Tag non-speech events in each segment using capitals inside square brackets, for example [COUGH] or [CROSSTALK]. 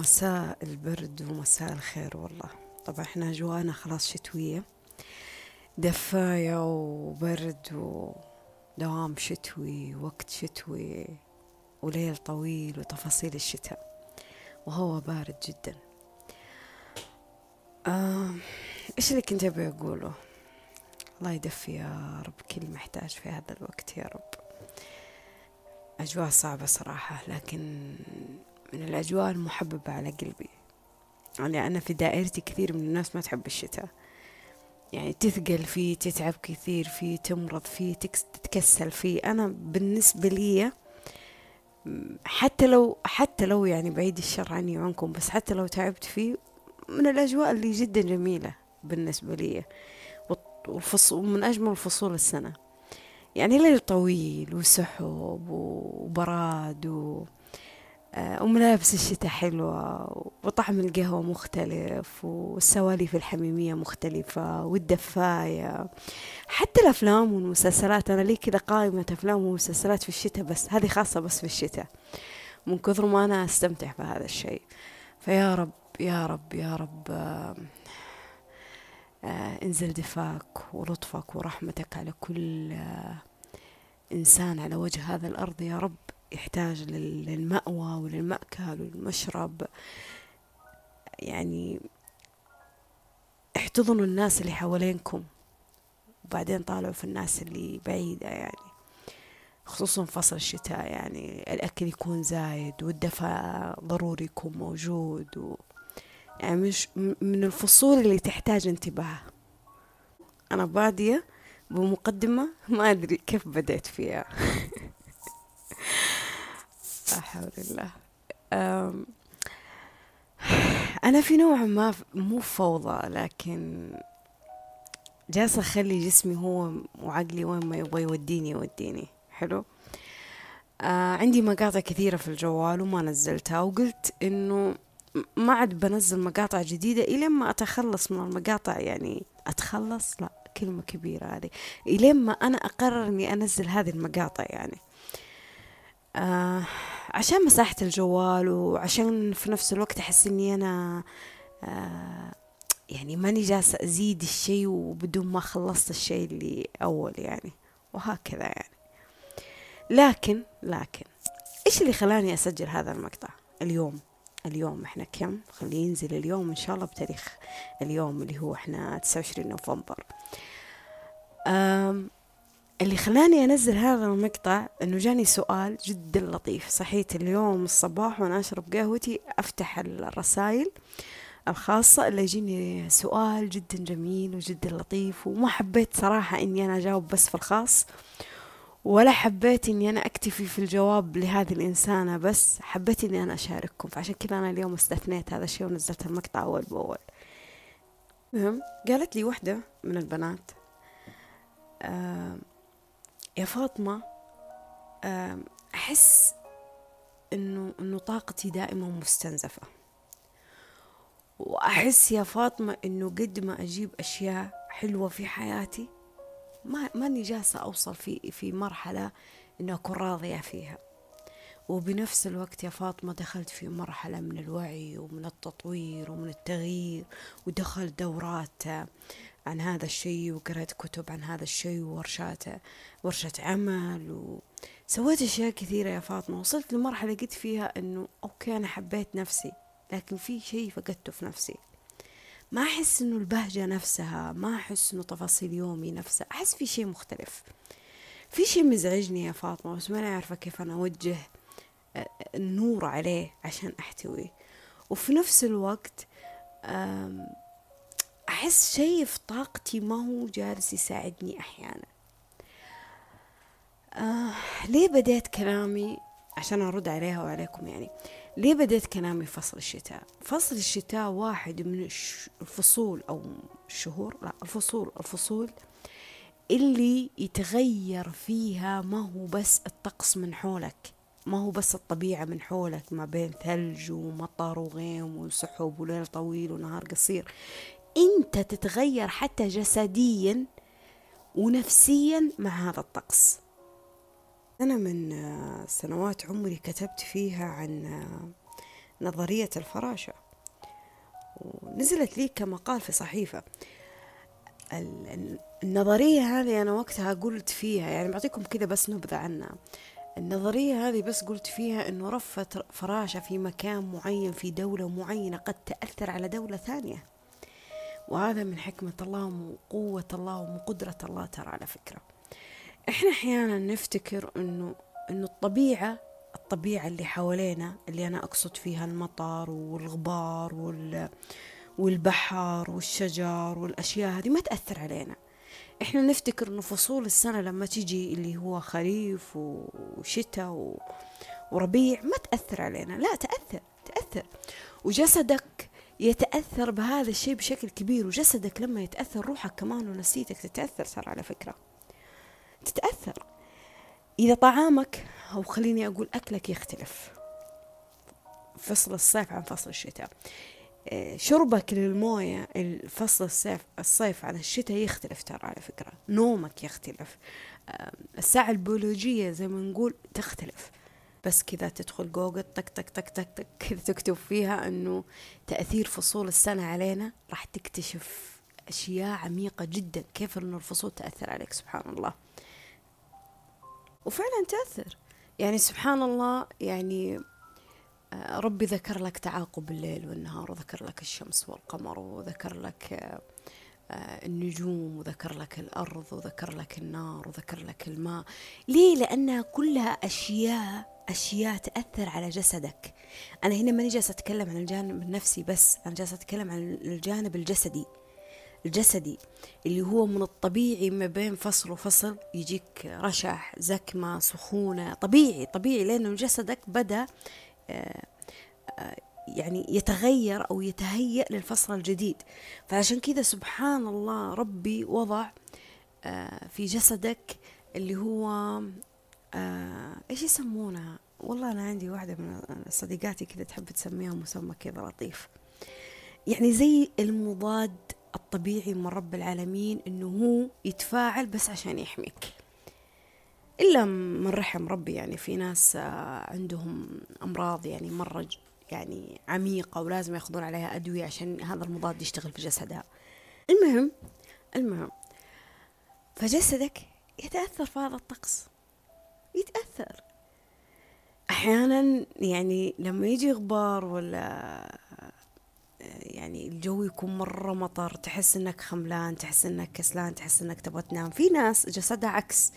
مساء البرد ومساء الخير والله. طبعا إحنا أجوانا خلاص شتوية. دفاية وبرد ودوام شتوي وقت شتوي وليل طويل وتفاصيل الشتاء. وهو بارد جدا. آه إيش اللي كنت أبي أقوله؟ الله يدفي يا رب كل محتاج في هذا الوقت يا رب. أجواء صعبة صراحة لكن من الأجواء المحببة على قلبي. يعني أنا في دائرتي كثير من الناس ما تحب الشتاء. يعني تثقل فيه تتعب كثير فيه تمرض فيه تتكسل فيه. أنا بالنسبة لي حتى لو حتى لو يعني بعيد الشر عني وعنكم بس حتى لو تعبت فيه من الأجواء اللي جدا جميلة بالنسبة لي. وفصول من أجمل فصول السنة. يعني ليل طويل وسحب وبراد و... آه، وملابس الشتاء حلوة وطعم القهوة مختلف والسواليف الحميمية مختلفة والدفاية. حتى الأفلام والمسلسلات أنا لي كذا قائمة أفلام ومسلسلات في الشتاء بس هذه خاصة بس في الشتاء. من كثر ما أنا أستمتع بهذا الشيء. فيا رب يا رب يا رب آه انزل دفاك ولطفك ورحمتك على كل آه إنسان على وجه هذا الأرض يا رب. يحتاج للمأوى وللمأكل وللمشرب يعني احتضنوا الناس اللي حوالينكم وبعدين طالعوا في الناس اللي بعيدة يعني خصوصا فصل الشتاء. يعني الأكل يكون زايد والدفء ضروري يكون موجود و يعني مش من الفصول اللي تحتاج انتباه. أنا بادية بمقدمة ما أدري كيف بديت فيها. [LAUGHS] لا حول الله أنا في نوع ما مو فوضى لكن جالسة أخلي جسمي هو وعقلي وين ما يبغى يوديني يوديني. حلو؟ آه عندي مقاطع كثيرة في الجوال وما نزلتها وقلت إنه ما عاد بنزل مقاطع جديدة إلين ما أتخلص من المقاطع يعني أتخلص؟ لا كلمة كبيرة هذه. إلين ما أنا أقرر إني أنزل هذه المقاطع يعني. آه عشان مساحة الجوال وعشان في نفس الوقت أحس إني أنا آه يعني ماني جالسة أزيد الشيء وبدون ما خلصت الشيء اللي أول يعني وهكذا يعني. لكن لكن إيش اللي خلاني أسجل هذا المقطع اليوم؟ اليوم إحنا كم؟ خليه ينزل اليوم إن شاء الله بتاريخ اليوم اللي هو إحنا 29 نوفمبر. اللي خلاني أنزل هذا المقطع إنه جاني سؤال جدا لطيف. صحيت اليوم الصباح وأنا أشرب قهوتي أفتح الرسائل الخاصة اللي يجيني سؤال جدا جميل وجدا لطيف وما حبيت صراحة إني أنا أجاوب بس في الخاص ولا حبيت إني أنا أكتفي في الجواب لهذه الإنسانة بس حبيت إني أنا أشارككم. فعشان كذا أنا اليوم استثنيت هذا الشيء ونزلت المقطع أول بأول. مهم قالت لي وحدة من البنات آه فاطمة آه أحس إنه إنه طاقتي دائما مستنزفة. وأحس يا فاطمة إنه قد ما أجيب أشياء حلوة في حياتي ما ماني جالسة أوصل في في مرحلة إنه أكون راضية فيها. وبنفس الوقت يا فاطمة دخلت في مرحلة من الوعي ومن التطوير ومن التغيير ودخل دورات عن هذا الشيء وقرأت كتب عن هذا الشيء وورشات ورشة عمل وسويت أشياء كثيرة يا فاطمة. وصلت لمرحلة قلت فيها أنه أوكي أنا حبيت نفسي لكن في شيء فقدته في نفسي. ما أحس أنه البهجة نفسها ما أحس أنه تفاصيل يومي نفسها أحس في شيء مختلف. في شيء مزعجني يا فاطمة بس ما عارفة كيف أنا أوجه آه، النور عليه عشان أحتويه وفي نفس الوقت أحس شيء في طاقتي ما هو جالس يساعدني أحيانا. آه ليه بديت كلامي؟ عشان أرد عليها وعليكم يعني. ليه بديت كلامي فصل الشتاء؟ فصل الشتاء واحد من الفصول أو الشهور لا الفصول الفصول اللي يتغير فيها ما هو بس الطقس من حولك ما هو بس الطبيعة من حولك ما بين ثلج ومطر وغيم وسحب وليل طويل ونهار قصير. أنت تتغير حتى جسديا ونفسيا مع هذا الطقس. أنا من سنوات عمري كتبت فيها عن نظرية الفراشة. ونزلت لي كمقال في صحيفة. النظرية هذه أنا وقتها قلت فيها يعني بعطيكم كذا بس نبذة عنها. النظرية هذه بس قلت فيها أنه رفة فراشة في مكان معين في دولة معينة قد تأثر على دولة ثانية. وهذا من حكمة الله وقوة الله ومن قدرة الله ترى على فكرة. إحنا أحيانا نفتكر إنه إنه الطبيعة الطبيعة اللي حوالينا اللي أنا أقصد فيها المطر والغبار وال والبحر والشجر والأشياء هذه ما تأثر علينا. إحنا نفتكر إنه فصول السنة لما تيجي اللي هو خريف وشتاء وربيع ما تأثر علينا. لا تأثر تأثر. وجسدك يتأثر بهذا الشيء بشكل كبير وجسدك لما يتأثر روحك كمان ونفسيتك تتأثر ترى على فكرة. تتأثر. إذا طعامك أو خليني أقول أكلك يختلف. فصل الصيف عن فصل الشتاء. آه، شربك للموية الفصل الصيف الصيف عن الشتاء يختلف ترى على فكرة. نومك يختلف. آه، الساعة البيولوجية زي ما نقول تختلف. بس كذا تدخل جوجل تك تك تك تك تك تكتب فيها إنه تأثير فصول السنة علينا راح تكتشف أشياء عميقة جدا. كيف أن الفصول تأثر عليك؟ سبحان الله. وفعلا تأثر. يعني سبحان الله يعني آه، ربي ذكر لك تعاقب الليل والنهار وذكر لك الشمس والقمر وذكر لك آه، آه، النجوم وذكر لك الأرض وذكر لك النار وذكر لك الماء. ليه؟ لأنها كلها أشياء أشياء تأثر على جسدك. أنا هنا ماني جالسة أتكلم عن الجانب النفسي بس أنا جالسة أتكلم عن الجانب الجسدي. الجسدي اللي هو من الطبيعي ما بين فصل وفصل يجيك رشح زكمة سخونة طبيعي طبيعي لأنه جسدك بدأ آه، آه، يعني يتغير أو يتهيأ للفصل الجديد. فعشان كذا سبحان الله ربي وضع آه، في جسدك اللي هو إيش يسمونها والله أنا عندي واحدة من صديقاتي كذا تحب تسميها مسمى كذا لطيف. يعني زي المضاد الطبيعي من رب العالمين إنه هو يتفاعل بس عشان يحميك. إلا من رحم ربي يعني في ناس آه، عندهم أمراض يعني مرة يعني عميقة ولازم ياخذون عليها أدوية عشان هذا المضاد يشتغل في جسدها. المهم المهم فجسدك يتأثر في هذا الطقس. يتأثر. أحيانا يعني لما يجي غبار ولا يعني الجو يكون مرة مطر تحس إنك خملان تحس إنك كسلان تحس إنك تبغى تنام. في ناس جسدها عكس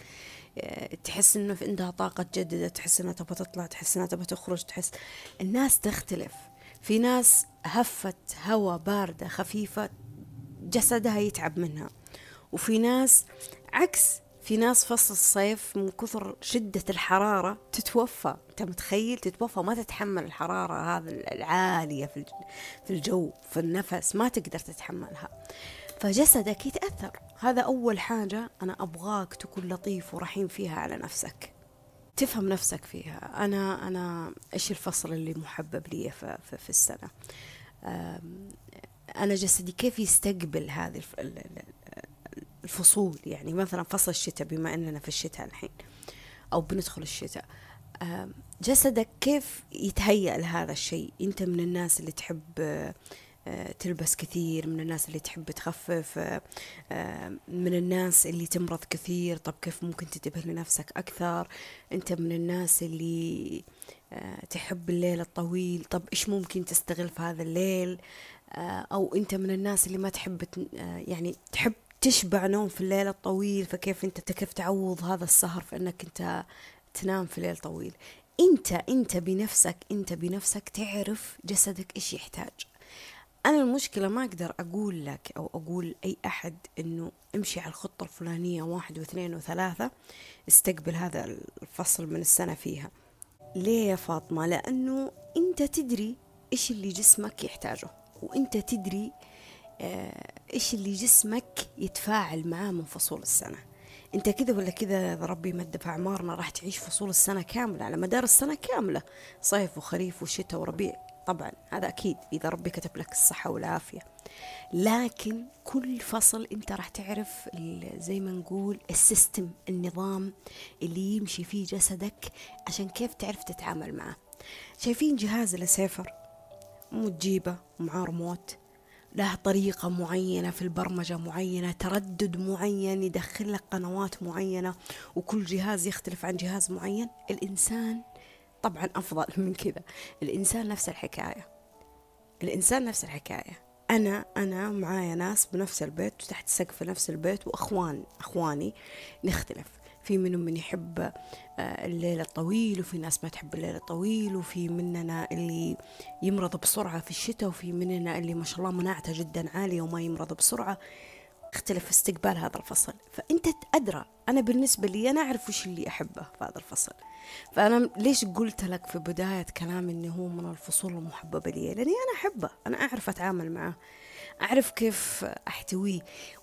آه، تحس إنه في عندها طاقة تجدد تحس إنها تبغى تطلع تحس إنها تبغى تخرج تحس. الناس تختلف. في ناس هفة هواء باردة خفيفة جسدها يتعب منها. وفي ناس عكس في ناس فصل الصيف من كثر شدة الحرارة تتوفى. أنت متخيل؟ تتوفى ما تتحمل الحرارة هذه العالية في الجو في النفس ما تقدر تتحملها. فجسدك يتأثر. هذا أول حاجة أنا أبغاك تكون لطيف ورحيم فيها على نفسك. تفهم نفسك فيها. أنا أنا إيش الفصل اللي محبب لي في, في, في السنة؟ أنا جسدي كيف يستقبل هذه الفصول يعني مثلا فصل الشتاء بما أننا في الشتاء الحين أو بندخل الشتاء. جسدك كيف يتهيأ لهذا الشيء؟ أنت من الناس اللي تحب آه، تلبس كثير من الناس اللي تحب تخفف آه، من الناس اللي تمرض كثير طب كيف ممكن تنتبه لنفسك أكثر؟ أنت من الناس اللي آه، تحب الليل الطويل طب إيش ممكن تستغل في هذا الليل؟ أو أنت من الناس اللي ما تحب يعني تحب تشبع نوم في الليل الطويل فكيف أنت كيف تعوض هذا السهر في أنك أنت تنام في ليل طويل. أنت أنت بنفسك أنت بنفسك تعرف جسدك إيش يحتاج. أنا المشكلة ما أقدر أقول لك أو أقول أي أحد إنه امشي على الخطة الفلانية واحد واثنين وثلاثة استقبل هذا الفصل من السنة فيها. ليه يا فاطمة؟ لأنه أنت تدري إيش اللي جسمك يحتاجه وأنت تدري إيش اللي جسمك يتفاعل معاه من فصول السنة؟ أنت كذا ولا كذا ربي مد في اعمارنا راح تعيش فصول السنة كاملة على مدار السنة كاملة صيف وخريف وشتاء وربيع. طبعا هذا أكيد إذا ربي كتب لك الصحة والعافية. لكن كل فصل أنت راح تعرف زي ما نقول السيستم النظام اللي يمشي فيه جسدك عشان كيف تعرف تتعامل معه. شايفين جهاز السيفر مو تجيبه معاه ريموت. له طريقة معينة في البرمجة معينة تردد معين يدخل لك قنوات معينة وكل جهاز يختلف عن جهاز معين. الإنسان طبعا أفضل [LAUGHS] من كذا. الإنسان نفس الحكاية. الإنسان نفس الحكاية. أنا أنا معايا ناس بنفس البيت وتحت سقف نفس البيت وأخوان أخواني نختلف. في منهم من يحب آه، الليل الطويل وفي ناس ما تحب الليل الطويل وفي مننا اللي يمرض بسرعة في الشتاء وفي مننا اللي ما شاء الله مناعته جدا عالية وما يمرض بسرعة. اختلف استقبال هذا الفصل. فأنت أدرى أنا بالنسبة لي أنا أعرف وش اللي أحبه في هذا الفصل. فأنا ليش قلت لك في بداية كلامي إنه هو من الفصول المحببة لي؟ لأني أنا أحبه. أنا أعرف أتعامل معه. أعرف كيف أحتويه.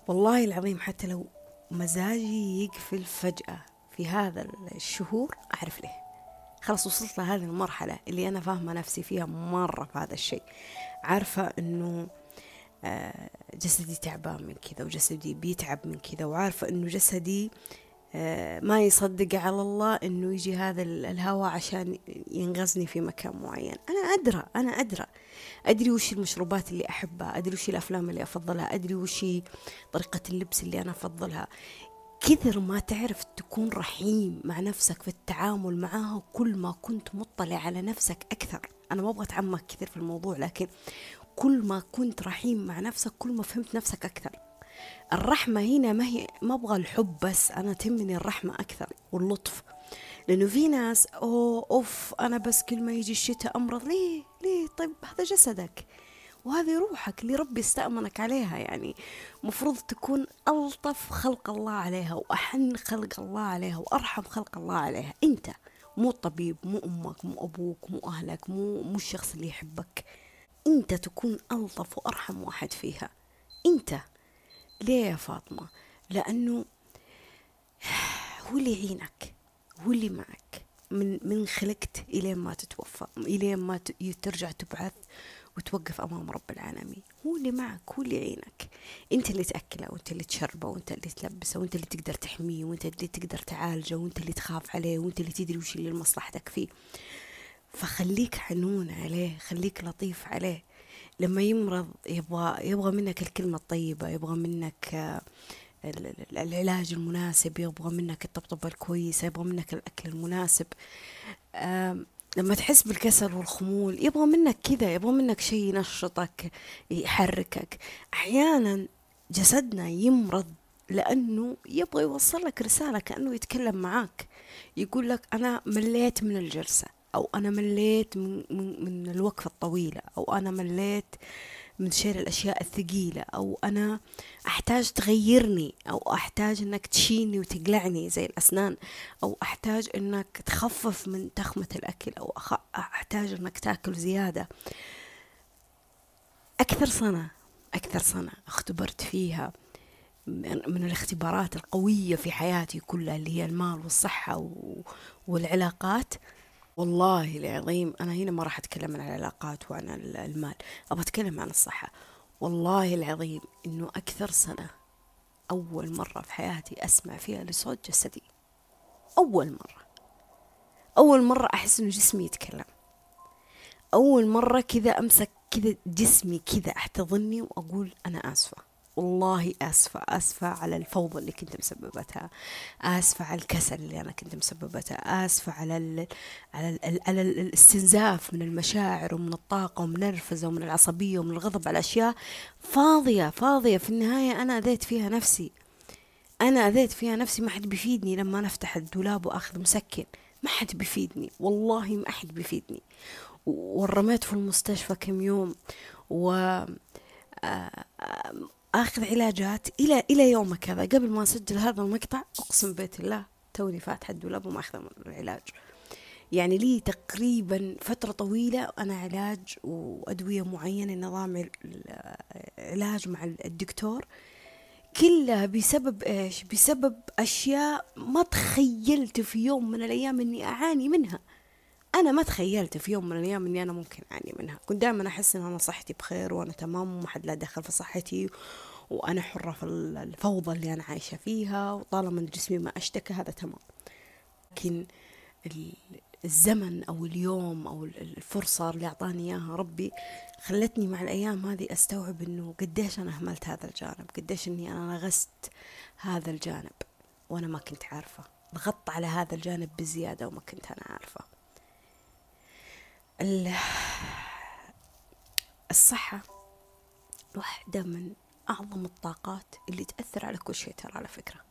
والله العظيم حتى لو مزاجي يقفل فجأة في هذا الشهور. أعرف ليه. خلاص وصلت لهذه المرحلة اللي أنا فاهمة نفسي فيها مرة في هذا الشيء. عارفة أنه آه، جسدي تعبان من كذا وجسدي بيتعب من كذا وعارفة أنه جسدي آه، ما يصدق على الله إنه يجي هذا الهواء عشان ينغزني في مكان معين. أنا أدرى أنا أدرى. أدري وش المشروبات اللي أحبها أدري وش الأفلام اللي أفضلها أدري وش طريقة اللبس اللي أنا أفضلها. كثر ما تعرف تكون رحيم مع نفسك في التعامل معاها كل ما كنت مطلع على نفسك أكثر. أنا ما أبغى أتعمق كثير في الموضوع لكن كل ما كنت رحيم مع نفسك كل ما فهمت نفسك أكثر. الرحمة هنا ما هي ما أبغى الحب بس أنا تهمني الرحمة أكثر واللطف. لأنه في ناس أوه أوف أنا بس كل ما يجي الشتاء أمرض. ليه؟ ليه؟ طيب هذا جسدك. وهذه روحك اللي ربي استأمنك عليها. يعني مفروض تكون ألطف خلق الله عليها وأحن خلق الله عليها وأرحم خلق الله عليها. أنت مو الطبيب مو أمك مو أبوك مو أهلك مو مو الشخص اللي يحبك. أنت تكون ألطف وأرحم واحد فيها. أنت. ليه يا فاطمة؟ لأنه هو اللي يعينك. هو اللي معك من من خلقت إلين ما تتوفى إلين ما ترجع تبعث وتوقف أمام رب العالمين. هو اللي معك هو اللي يعينك أنت اللي تأكله وأنت اللي تشربه وأنت اللي تلبسه وأنت اللي تقدر تحميه وأنت اللي تقدر تعالجه وأنت اللي تخاف عليه وأنت اللي تدري وش اللي لمصلحتك فيه. فخليك حنون عليه خليك لطيف عليه. لما يمرض يبغى يبغى منك الكلمة الطيبة يبغى منك آه، العلاج المناسب يبغى منك الطبطبة الكويسة يبغى منك الأكل المناسب. لما تحس بالكسل والخمول يبغى منك كذا يبغى منك شيء ينشطك يحركك. أحيانا جسدنا يمرض لأنه يبغى يوصل لك رسالة كأنه يتكلم معاك. يقول لك أنا مليت من الجلسة أو أنا مليت من, من, من الوقفة الطويلة أو أنا مليت من شيل الأشياء الثقيلة أو أنا أحتاج تغيرني أو أحتاج أنك تشيني وتقلعني زي الأسنان أو أحتاج أنك تخفف من تخمة الأكل أو أحتاج أنك تأكل زيادة. أكثر سنة أكثر سنة اختبرت فيها من الاختبارات القوية في حياتي كلها اللي هي المال والصحة والعلاقات. والله العظيم أنا هنا ما راح أتكلم عن العلاقات وعن المال أبغى أتكلم عن الصحة. والله العظيم إنه أكثر سنة أول مرة في حياتي أسمع فيها لصوت جسدي. أول مرة. أول مرة أحس إنه جسمي يتكلم. أول مرة كذا أمسك كذا جسمي كذا أحتضني وأقول أنا آسفة. والله آسفة آسفة على الفوضى اللي كنت مسببتها آسفة على الكسل اللي أنا كنت مسببتها آسفة على ال على ال على الاستنزاف من المشاعر ومن الطاقة ومن النرفزة ومن العصبية ومن الغضب على أشياء فاضية فاضية. في النهاية أنا أذيت فيها نفسي. أنا أذيت فيها نفسي ما حد بيفيدني لما أنا أفتح الدولاب وأخذ مسكن. ما حد بيفيدني والله ما حد بيفيدني. ورميت في المستشفى كم يوم و آه، آخذ علاجات إلى إلى يومك هذا قبل ما أسجل هذا المقطع أقسم بيت الله توني فاتحة الدولاب وماخذه العلاج. يعني لي تقريبا فترة طويلة أنا علاج وأدوية معينة نظام علاج مع الدكتور. كلها بسبب إيش؟ بسبب أشياء ما تخيلت في يوم من الأيام أني أعاني منها. أنا ما تخيلت في يوم من الأيام إني أنا ممكن أعاني منها. كنت دائما أحس إن أنا صحتي بخير وأنا تمام وما حد لا دخل في صحتي وأنا حرة في الفوضى اللي أنا عايشة فيها وطالما جسمي ما أشتكى هذا تمام. لكن الزمن أو اليوم أو الفرصة اللي أعطاني إياها ربي خلتني مع الأيام هذه أستوعب إنه قديش أنا أهملت هذا الجانب قديش إني أنا نغست هذا الجانب وأنا ما كنت عارفة. ضغطت على هذا الجانب بزيادة وما كنت أنا عارفة. الصحة واحدة من أعظم الطاقات اللي تأثر على كل شيء ترى على فكرة.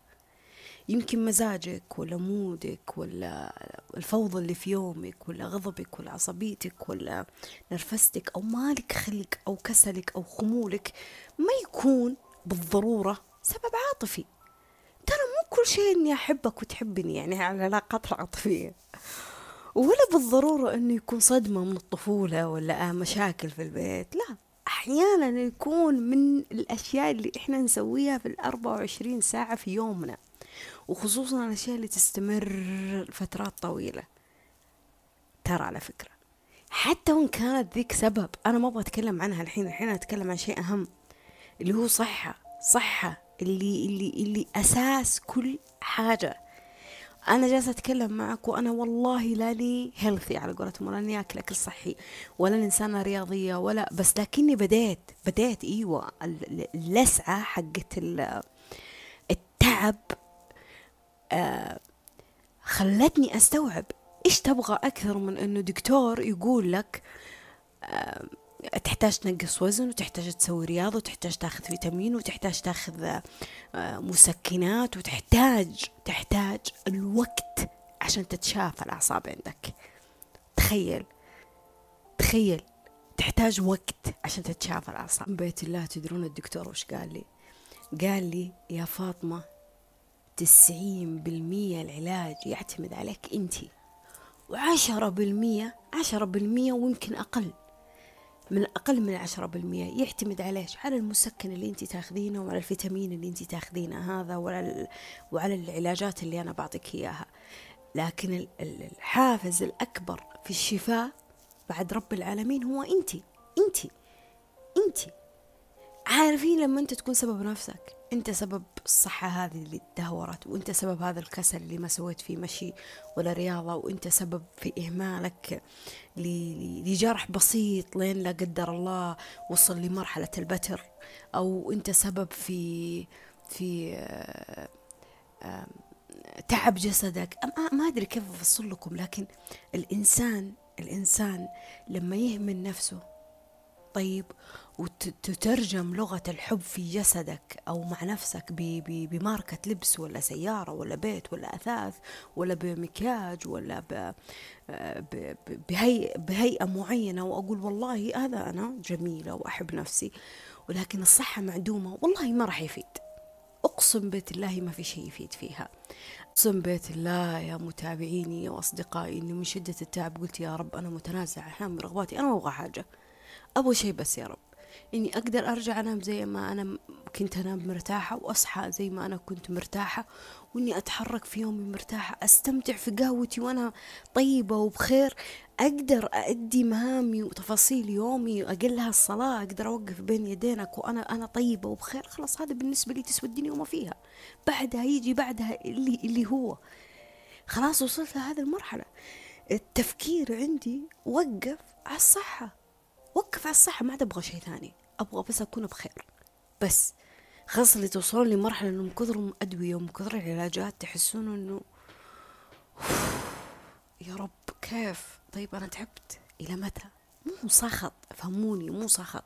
يمكن مزاجك ولا مودك ولا الفوضى اللي في يومك ولا غضبك ولا عصبيتك ولا نرفستك أو مالك خلق أو كسلك أو خمولك ما يكون بالضرورة سبب عاطفي. ترى مو كل شيء إني أحبك وتحبني يعني على العلاقات العاطفية ولا بالضرورة إنه يكون صدمة من الطفولة ولا مشاكل في البيت لا. أحيانا يكون من الأشياء اللي إحنا نسويها في الأربعة وعشرين ساعة في يومنا وخصوصا الأشياء اللي تستمر فترات طويلة. ترى على فكرة حتى وإن كانت ذيك سبب أنا ما أبغى أتكلم عنها الحين الحين أتكلم عن شيء أهم اللي هو صحة صحة اللي اللي اللي أساس كل حاجة. أنا جالسة أتكلم معك وأنا والله لا لي هيلثي على قولتهم ولا إني أكل أكل صحي ولا إنسانة رياضية ولا بس لكني بديت بديت أيوة اللسعة حقت التعب آه خلتني أستوعب إيش تبغى أكثر من إنه دكتور يقول لك آه تحتاج تنقص وزن وتحتاج تسوي رياضة وتحتاج تاخذ فيتامين وتحتاج تاخذ آه مسكنات وتحتاج تحتاج الوقت عشان تتشافى الأعصاب عندك. تخيل تخيل تحتاج وقت عشان تتشافى الأعصاب. بيت الله تدرون الدكتور وش قال لي؟ قال لي يا فاطمة تسعين بالمية العلاج يعتمد عليك أنت وعشرة بالمية عشرة بالمية ويمكن أقل. من أقل من عشرة بالمية يعتمد على إيش على المسكن اللي أنت تاخذينه وعلى الفيتامين اللي أنت تاخذينه هذا وعلى, وعلى العلاجات اللي أنا بعطيك إياها. لكن الحافز الأكبر في الشفاء بعد رب العالمين هو أنت أنت أنت. عارفين لما أنت تكون سبب نفسك. انت سبب الصحة هذه اللي تدهورت وانت سبب هذا الكسل اللي ما سويت فيه مشي ولا رياضة وانت سبب في إهمالك لجرح بسيط لين لا قدر الله وصل لمرحلة البتر. أو انت سبب في في آه، آه، تعب جسدك. ما أدري كيف أفصل لكم لكن الانسان الإنسان لما يهمل نفسه طيب وتترجم لغة الحب في جسدك أو مع نفسك بماركة لبس ولا سيارة ولا بيت ولا أثاث ولا بمكياج ولا بهيئة, معينة وأقول والله هذا أنا جميلة وأحب نفسي ولكن الصحة معدومة والله ما راح يفيد. أقسم بيت الله ما في شيء يفيد فيها. أقسم بيت الله يا متابعيني وأصدقائي إني من شدة التعب قلت يا رب أنا متنازعة أحيانا برغباتي أنا ما أبغى حاجة. أبغى شيء بس يا رب. إني أقدر أرجع أنام زي ما أنا كنت أنام مرتاحة وأصحى زي ما أنا كنت مرتاحة وإني أتحرك في يومي مرتاحة أستمتع في قهوتي وأنا طيبة وبخير أقدر أأدي مهامي وتفاصيل يومي أقلها الصلاة أقدر أوقف بين يدينك وأنا أنا طيبة وبخير خلاص هذا بالنسبة لي تسوى الدنيا وما فيها بعدها يجي بعدها اللي اللي هو. خلاص وصلت لهذه المرحلة. التفكير عندي وقف على الصحة وقف على الصحة ما عاد أبغى شيء ثاني. أبغى بس أكون بخير. بس خاصة اللي توصلون لمرحلة إنه من كثر الأدوية ومن كثر العلاجات تحسون إنه يا رب كيف؟ طيب أنا تعبت. إلى متى؟ مو ساخط فهموني مو ساخط.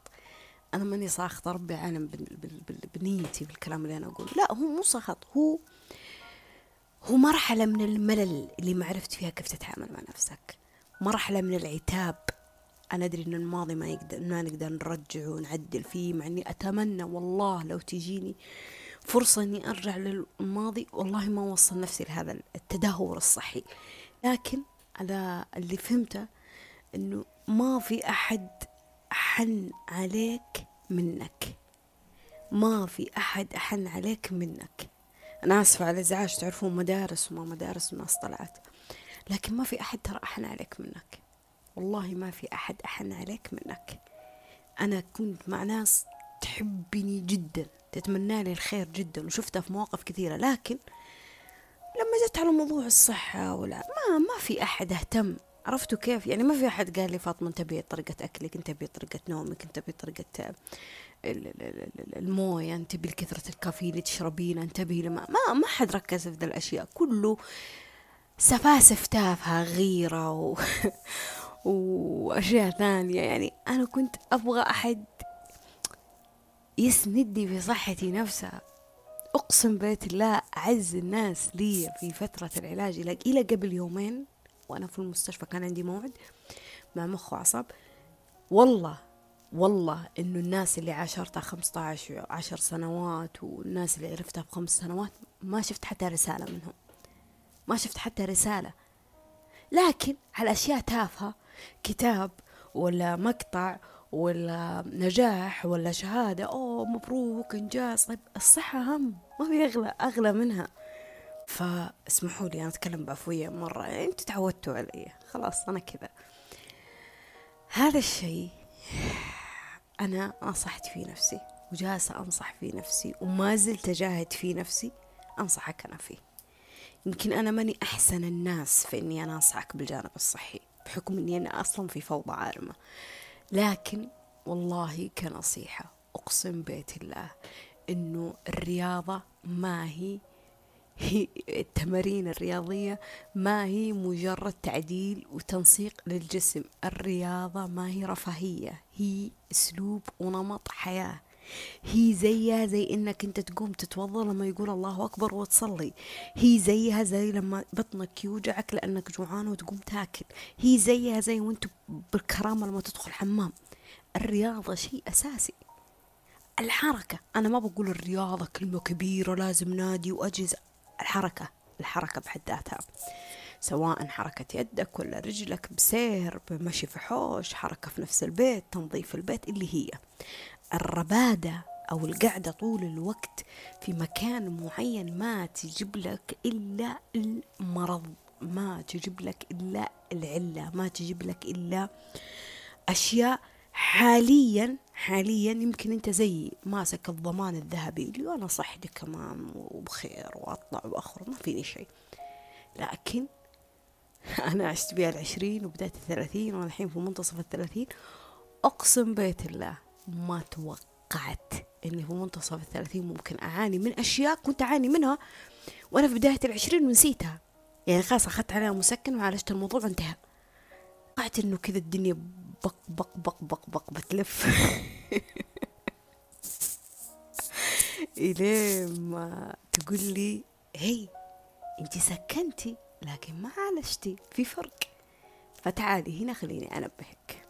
أنا ماني ساخطة ربي عالم بنيتي بالكلام اللي أنا أقوله. لا هو مو ساخط هو هو مرحلة من الملل اللي ما عرفت فيها كيف تتعامل مع نفسك. مرحلة من العتاب. أنا أدري إن الماضي ما يقدر ما نقدر نرجع ونعدل فيه مع إني أتمنى والله لو تجيني فرصة إني أرجع للماضي والله ما أوصل نفسي لهذا التدهور الصحي. لكن على اللي فهمته إنه ما في أحد أحن عليك منك. ما في أحد أحن عليك منك. أنا آسفة على الإزعاج تعرفون مدارس وما مدارس الناس طلعت. لكن ما في أحد ترى أحن عليك منك. والله ما في أحد أحن عليك منك. أنا كنت مع ناس تحبني جدا تتمنى لي الخير جدا وشفتها في مواقف كثيرة لكن لما جت على موضوع الصحة ولا ما ما في أحد اهتم. عرفتوا كيف؟ يعني ما في أحد قال لي فاطمة انتبهي طريقة أكلك انتبهي طريقة نومك انتبهي طريقة الموية انتبهي لكثرة الكافيين اللي تشربينه انتبهي لما ما ما حد ركز في ذا الأشياء. كله سفاسف تافهة غيرة و... [LAUGHS] وأشياء ثانية. يعني أنا كنت أبغى أحد يسندني في صحتي نفسها. أقسم بيت الله أعز الناس لي في فترة العلاج. إلى قبل يومين وأنا في المستشفى كان عندي موعد مع مخ وأعصاب. والله والله إنه الناس اللي عاشرتها خمسة عشر عشر سنوات والناس اللي عرفتها بخمس سنوات ما شفت حتى رسالة منهم. ما شفت حتى رسالة. لكن على أشياء تافهة كتاب ولا مقطع ولا نجاح ولا شهادة أوه مبروك إنجاز. طيب الصحة أهم ما في أغلى أغلى منها. فاسمحوا لي أنا أتكلم بعفوية مرة. أنتوا تعودتوا علي. خلاص أنا كذا. هذا الشيء أنا نصحت في نفسي وجالسة أنصح في نفسي وما زلت أجاهد في نفسي أنصحك أنا فيه. يمكن أنا ماني أحسن الناس في إني أنا أنصحك بالجانب الصحي. بحكم إني أنا أصلا في فوضى عارمة. لكن والله كنصيحة أقسم بيت الله إنه الرياضة ما هي هي التمارين الرياضية ما هي مجرد تعديل وتنسيق للجسم. الرياضة ما هي رفاهية هي أسلوب ونمط حياة. هي زيها زي إنك أنت تقوم تتوضأ لما يقول الله أكبر وتصلي. هي زيها زي لما بطنك يوجعك لأنك جوعان وتقوم تاكل. هي زيها زي وأنت بالكرامة لما تدخل حمام. الرياضة شيء أساسي. الحركة. أنا ما بقول الرياضة كلمة كبيرة لازم نادي وأجهزة. الحركة. الحركة بحد ذاتها. سواء حركة يدك ولا رجلك بسير بمشي في حوش حركة في نفس البيت تنظيف البيت اللي هي. الربادة أو القعدة طول الوقت في مكان معين ما تجيب لك إلا المرض ما تجيب لك إلا العلة ما تجيب لك إلا أشياء حاليا حاليا يمكن أنت زي ماسك الضمان الذهبي اللي أنا صحتي كمان وبخير وأطلع وأخرج ما فيني شيء. لكن [LAUGHS] أنا عشت بها العشرين وبداية الثلاثين وأنا الحين في منتصف الثلاثين أقسم بيت الله ما توقعت إني في منتصف الثلاثين ممكن أعاني من أشياء كنت أعاني منها وأنا في بداية العشرين ونسيتها. يعني خلاص أخذت عليها مسكن وعالجت الموضوع وانتهى. توقعت إنه كذا الدنيا بق بق بق بق بق بتلف. [LAUGHS] إلين ما تقول لي هي انت سكنتي لكن ما عالجتي في فرق. فتعالي هنا خليني أنبهك.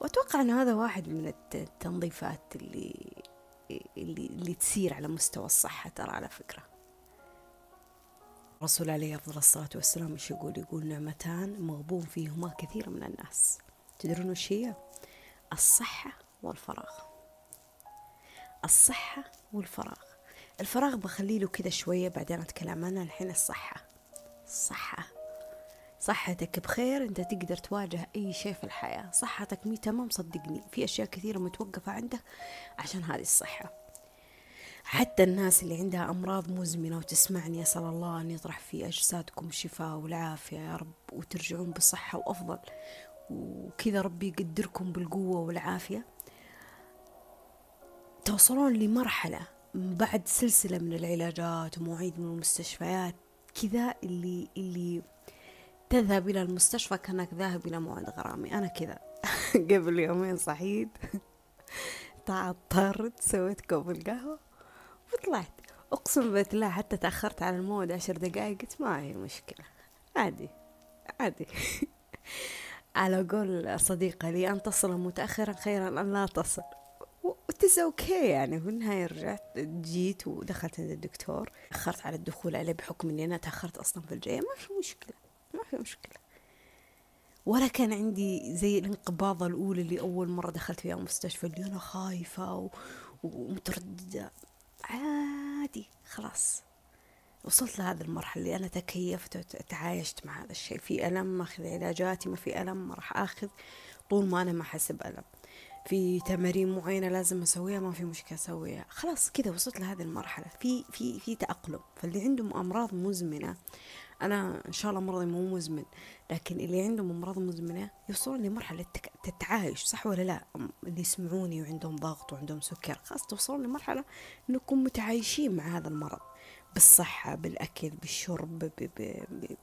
وأتوقع ان هذا واحد من التنظيفات اللي اللي, اللي تسير على مستوى الصحة ترى على فكرة. الرسول عليه أفضل الصلاة والسلام إيش يقول؟ يقول نعمتان مغبون فيهما كثير من الناس. تدرون وش هي؟ الصحة والفراغ. الصحة والفراغ. الفراغ بخلي له كذا شوية بعدين أتكلم عنها الحين الصحة. الصحة. صحتك بخير أنت تقدر تواجه أي شيء في الحياة. صحتك مي تمام صدقني. في أشياء كثيرة متوقفة عندك عشان هذه الصحة. حتى الناس اللي عندها أمراض مزمنة وتسمعني أسأل الله أن يطرح في أجسادكم الشفاء والعافية يا رب وترجعون بصحة وأفضل. وكذا ربي يقدركم بالقوة والعافية. توصلون لمرحلة بعد سلسلة من العلاجات ومواعيد من المستشفيات كذا اللي اللي تذهب إلى المستشفى كأنك ذاهب إلى موعد غرامي. أنا كذا. [LAUGHS] قبل يومين صحيت. [LAUGHS] تعطرت سويت كوب القهوة وطلعت. أقسم بالله حتى تأخرت على الموعد عشر دقايق قلت ما هي مشكلة. عادي. عادي. [LAUGHS] على قول صديقة لي أن تصل متأخرا خيرا أن لا تصل. و it's okay يعني. في النهاية رجعت جيت ودخلت عند الدكتور. تأخرت على الدخول عليه بحكم إني أنا تأخرت أصلا في الجاية ما في مشكلة. ما في مشكلة. ولا كان عندي زي الانقباضة الأولى اللي أول مرة دخلت فيها المستشفى اللي أنا خايفة ومترددة. عادي خلاص. وصلت لهذه المرحلة اللي أنا تكيفت وتعايشت مع هذا الشيء. في ألم ما أخذ علاجاتي ما في ألم ما راح أخذ. طول ما أنا ما أحس بألم. في تمارين معينة لازم أسويها ما في مشكلة أسويها. خلاص كذا وصلت لهذه المرحلة. في في في تأقلم. فاللي عندهم أمراض مزمنة أنا إن شاء الله مرضي مو مزمن لكن اللي عندهم أمراض مزمنة يوصلون لمرحلة التعايش صح ولا لا؟ اللي يسمعوني وعندهم ضغط وعندهم سكر خلاص توصلون لمرحلة أنكم متعايشين مع هذا المرض بالصحة بالأكل بالشرب ب ب ب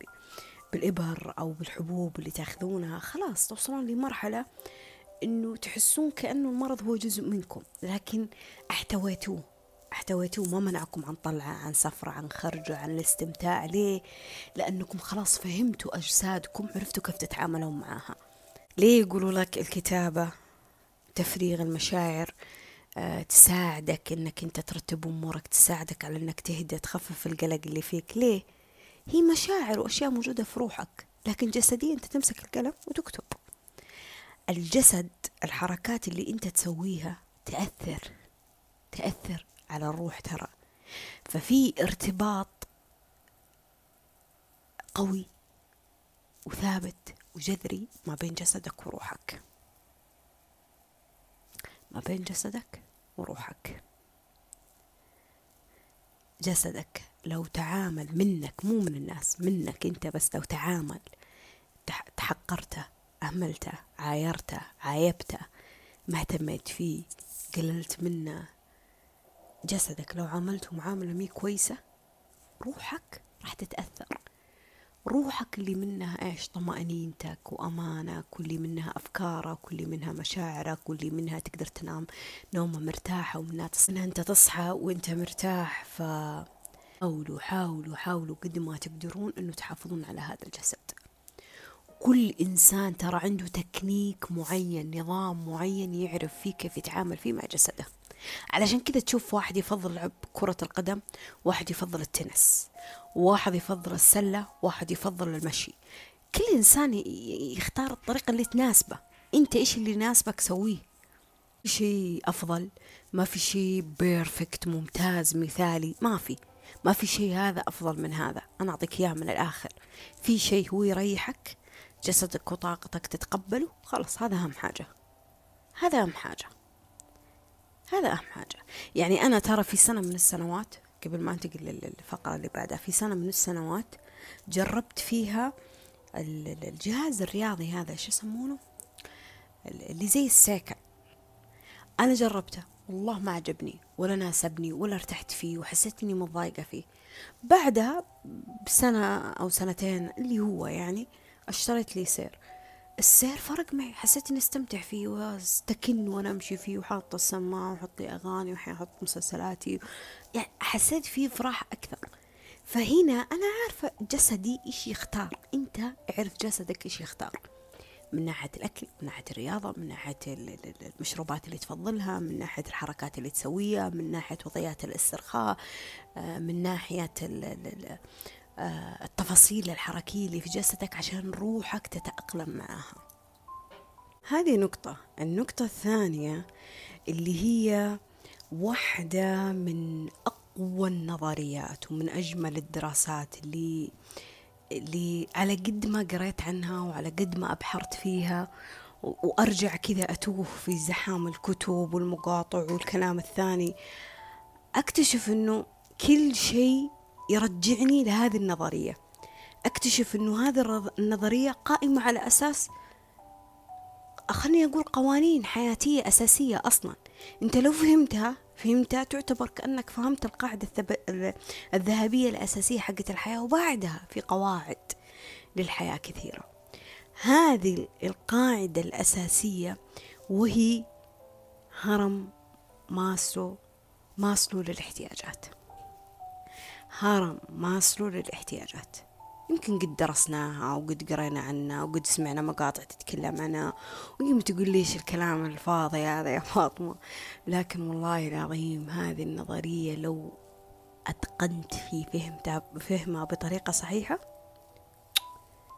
بالإبر أو بالحبوب اللي تأخذونها خلاص توصلون لمرحلة إنه تحسون كأنه المرض هو جزء منكم لكن احتويتوه. احتويتوه ما منعكم عن طلعة عن سفرة عن خرجة عن الاستمتاع ليه؟ لأنكم خلاص فهمتوا أجسادكم عرفتوا كيف تتعاملون معها. ليه يقولوا لك الكتابة تفريغ المشاعر؟ أه تساعدك إنك أنت ترتب أمورك تساعدك على إنك تهدى تخفف القلق اللي فيك. ليه؟ هي مشاعر وأشياء موجودة في روحك لكن جسديا أنت تمسك القلم وتكتب. الجسد الحركات اللي أنت تسويها تأثر تأثر. على الروح ترى. ففي ارتباط قوي وثابت وجذري ما بين جسدك وروحك. ما بين جسدك وروحك. جسدك لو تعامل منك مو من الناس منك انت بس لو تعامل تحقرته أهملته عايرته عايبته ما اهتميت فيه قللت منه جسدك لو عاملته معاملة مي كويسة روحك راح تتأثر. روحك اللي منها إيش؟ طمأنينتك وأمانك واللي منها أفكارك واللي منها مشاعرك واللي منها تقدر تنام نومة مرتاحة ومنها تصحى. أنت تصحى وأنت مرتاح ف حاولوا حاولوا حاولوا قد ما تقدرون أنه تحافظون على هذا الجسد. كل إنسان ترى عنده تكنيك معين نظام معين يعرف فيه كيف يتعامل فيه مع جسده. علشان كذا تشوف واحد يفضل لعب كرة القدم واحد يفضل التنس واحد يفضل السلة واحد يفضل المشي. كل إنسان يختار الطريقة اللي تناسبه. أنت إيش اللي يناسبك سويه؟ شيء أفضل ما في شيء perfect ممتاز مثالي ما في. ما في شيء هذا أفضل من هذا. أنا أعطيك إياه من الآخر. في شيء هو يريحك جسدك وطاقتك تتقبله خلاص هذا أهم حاجة. هذا أهم حاجة. هذا أهم حاجة. يعني أنا ترى في سنة من السنوات قبل ما أنتقل للفقرة اللي بعدها في سنة من السنوات جربت فيها الجهاز الرياضي هذا شو يسمونه؟ اللي زي السيكل. أنا جربته. والله ما عجبني ولا ناسبني ولا ارتحت فيه وحسيت إني متضايقة فيه. بعدها بسنة أو سنتين اللي هو يعني اشتريت لي سير. السير فرق معي. حسيت إني أستمتع فيه وأستكن وأنا أمشي فيه وحاطه السماعة وحط لي أغاني وحين أحط مسلسلاتي. يعني حسيت فيه فراح أكثر. فهنا أنا عارفة جسدي إيش يختار. أنت اعرف جسدك إيش يختار. من ناحية الأكل من ناحية الرياضة من ناحية المشروبات اللي تفضلها من ناحية الحركات اللي تسويها من ناحية وضعيات الاسترخاء آه، من ناحية آه، التفاصيل الحركية اللي في جسدك عشان روحك تتأقلم معها هذه نقطة. النقطة الثانية اللي هي واحدة من أقوى النظريات ومن أجمل الدراسات اللي اللي على قد ما قريت عنها وعلى قد ما أبحرت فيها وأرجع كذا أتوه في زحام الكتب والمقاطع والكلام الثاني أكتشف أنه كل شيء يرجعني لهذه النظرية. أكتشف أنه هذه النظرية قائمة على أساس خليني أقول قوانين حياتية أساسية أصلا. أنت لو فهمتها فهمتها تعتبر كأنك فهمت القاعدة الذهبية الأساسية حقت الحياة وبعدها في قواعد للحياة كثيرة. هذه القاعدة الأساسية وهي هرم ماسلو ماسلو للاحتياجات. هرم ماسلو للاحتياجات يمكن قد درسناها وقد قرينا عنها وقد سمعنا مقاطع تتكلم عنها ويمكن تقول ليش الكلام الفاضي هذا يا فاطمة؟ لكن والله العظيم هذه النظرية لو أتقنت فهمتها فهمها بطريقة صحيحة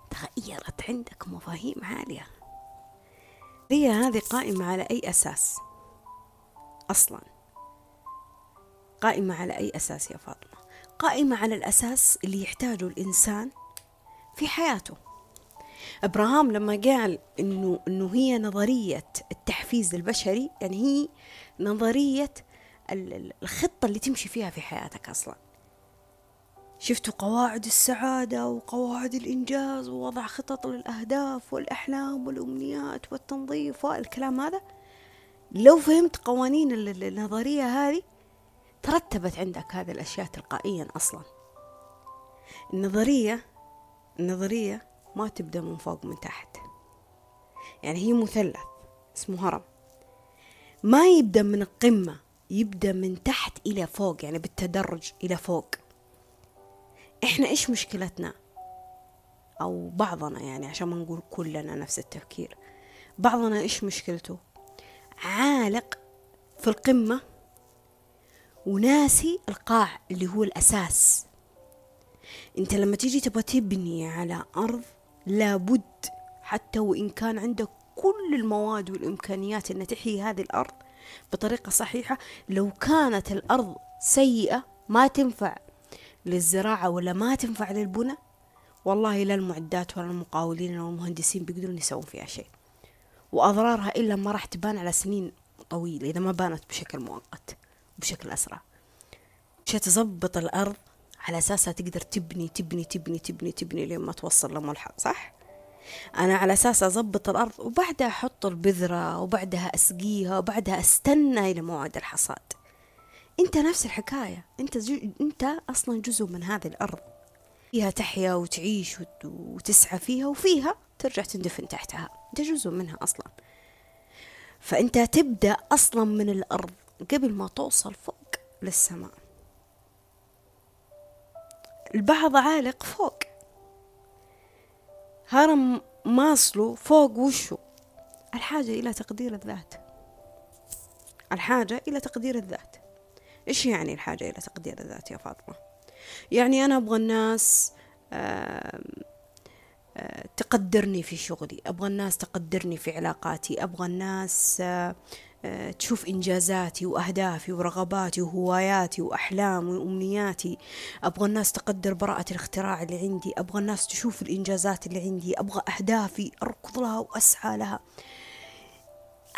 تغيرت عندك مفاهيم عالية. هي هذه قائمة على أي أساس؟ أصلا قائمة على أي أساس يا فاطمة؟ قائمة على الأساس اللي يحتاجه الإنسان في حياته. إبراهام لما قال انه إنه هي نظرية التحفيز البشري يعني هي نظرية الخطة اللي تمشي فيها في حياتك أصلا. شفتوا قواعد السعادة وقواعد الإنجاز ووضع خطط للأهداف والأحلام والأمنيات والتنظيف والكلام هذا؟ لو فهمت قوانين النظرية هذه ترتبت عندك هذه الأشياء تلقائيا أصلا. النظرية النظرية ما تبدأ من فوق من تحت. يعني هي مثلث اسمه هرم. ما يبدأ من القمة يبدأ من تحت إلى فوق يعني بالتدرج إلى فوق. إحنا إيش مشكلتنا؟ أو بعضنا يعني عشان ما نقول كلنا نفس التفكير. بعضنا إيش مشكلته؟ عالق في القمة وناسي القاع اللي هو الأساس. أنت لما تيجي تبغى تبني على أرض لابد حتى وإن كان عندك كل المواد والإمكانيات أن تحيي هذه الأرض بطريقة صحيحة لو كانت الأرض سيئة ما تنفع للزراعة ولا ما تنفع للبنى والله لا المعدات ولا المقاولين ولا المهندسين بيقدرون يسوون فيها شيء. وأضرارها إلا ما راح تبان على سنين طويلة إذا ما بانت بشكل مؤقت. بشكل أسرع. مش تظبط الأرض على أساسها تقدر تبني تبني تبني تبني تبني لين ما توصل لملحق صح؟ أنا على أساس أظبط الأرض وبعدها أحط البذرة وبعدها أسقيها وبعدها أستنى إلى موعد الحصاد. أنت نفس الحكاية. أنت جو... أنت أصلا جزء من هذه الأرض. فيها تحيا وتعيش وت... وتسعى فيها وفيها ترجع تندفن تحتها. أنت جزء منها أصلا. فأنت تبدأ أصلا من الأرض. قبل ما توصل فوق للسماء. البعض عالق فوق. هرم ماسلو فوق وشو؟ الحاجة إلى تقدير الذات. الحاجة إلى تقدير الذات. إيش يعني الحاجة إلى تقدير الذات يا فاطمة؟ يعني أنا أبغى الناس تقدرني في شغلي أبغى الناس تقدرني في علاقاتي أبغى الناس آه، تشوف إنجازاتي وأهدافي ورغباتي وهواياتي وأحلامي وأمنياتي. أبغى الناس تقدر براءة الاختراع اللي عندي أبغى الناس تشوف الإنجازات اللي عندي أبغى أهدافي أركض لها وأسعى لها.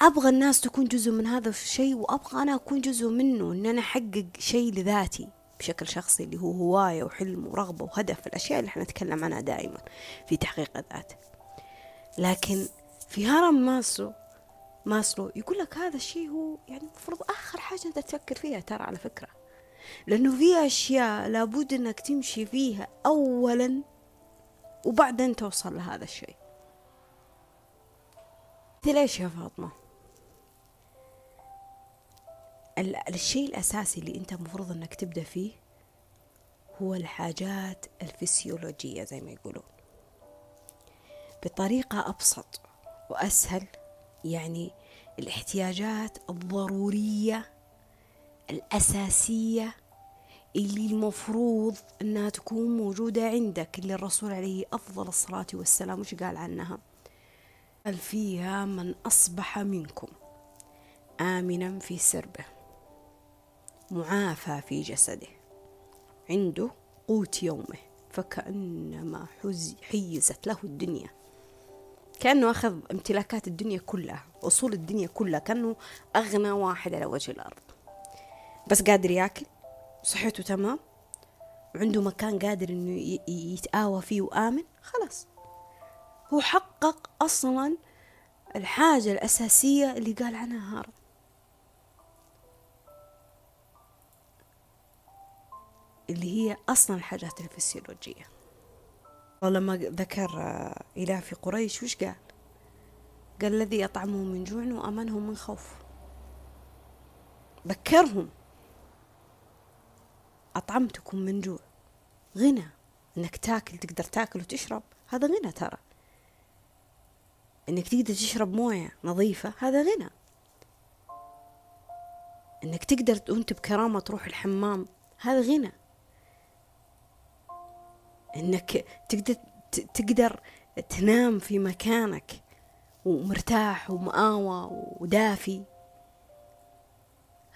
أبغى الناس تكون جزء من هذا الشيء وأبغى أنا أكون جزء منه إن أنا أحقق شيء لذاتي بشكل شخصي اللي هو هواية وحلم ورغبة وهدف. الأشياء اللي إحنا نتكلم عنها دائما في تحقيق الذات. لكن في هرم ماسو ماسلو يقول لك هذا الشيء هو يعني المفروض آخر حاجة أنت تفكر فيها ترى على فكرة. لأنه في أشياء لابد أنك تمشي فيها أولا وبعدين توصل لهذا الشيء. ليش يا فاطمة؟ الشيء الأساسي اللي أنت المفروض أنك تبدأ فيه هو الحاجات الفسيولوجية زي ما يقولون. بطريقة أبسط وأسهل يعني الاحتياجات الضرورية الأساسية اللي المفروض أنها تكون موجودة عندك اللي الرسول عليه أفضل الصلاة والسلام وش قال عنها؟ قال فيها من أصبح منكم آمنا في سربه معافى في جسده عنده قوت يومه فكأنما حيزت له الدنيا. كأنه أخذ امتلاكات الدنيا كلها أصول الدنيا كلها كأنه أغنى واحد على وجه الأرض. بس قادر ياكل صحته تمام وعنده مكان قادر إنه يتآوى فيه وآمن خلاص. هو حقق أصلا الحاجة الأساسية اللي قال عنها هارون. اللي هي أصلا الحاجات الفسيولوجية. ولما ذكر إله في قريش وش قال؟ قال الذي أطعمهم من جوع وأمنهم من خوف. ذكرهم أطعمتكم من جوع. غنى. إنك تاكل تقدر تاكل وتشرب. هذا غنى ترى. إنك تقدر تشرب موية نظيفة هذا غنى. إنك تقدر وأنت بكرامة تروح الحمام هذا غنى. إنك تقدر تقدر تنام في مكانك ومرتاح ومآوى ودافي.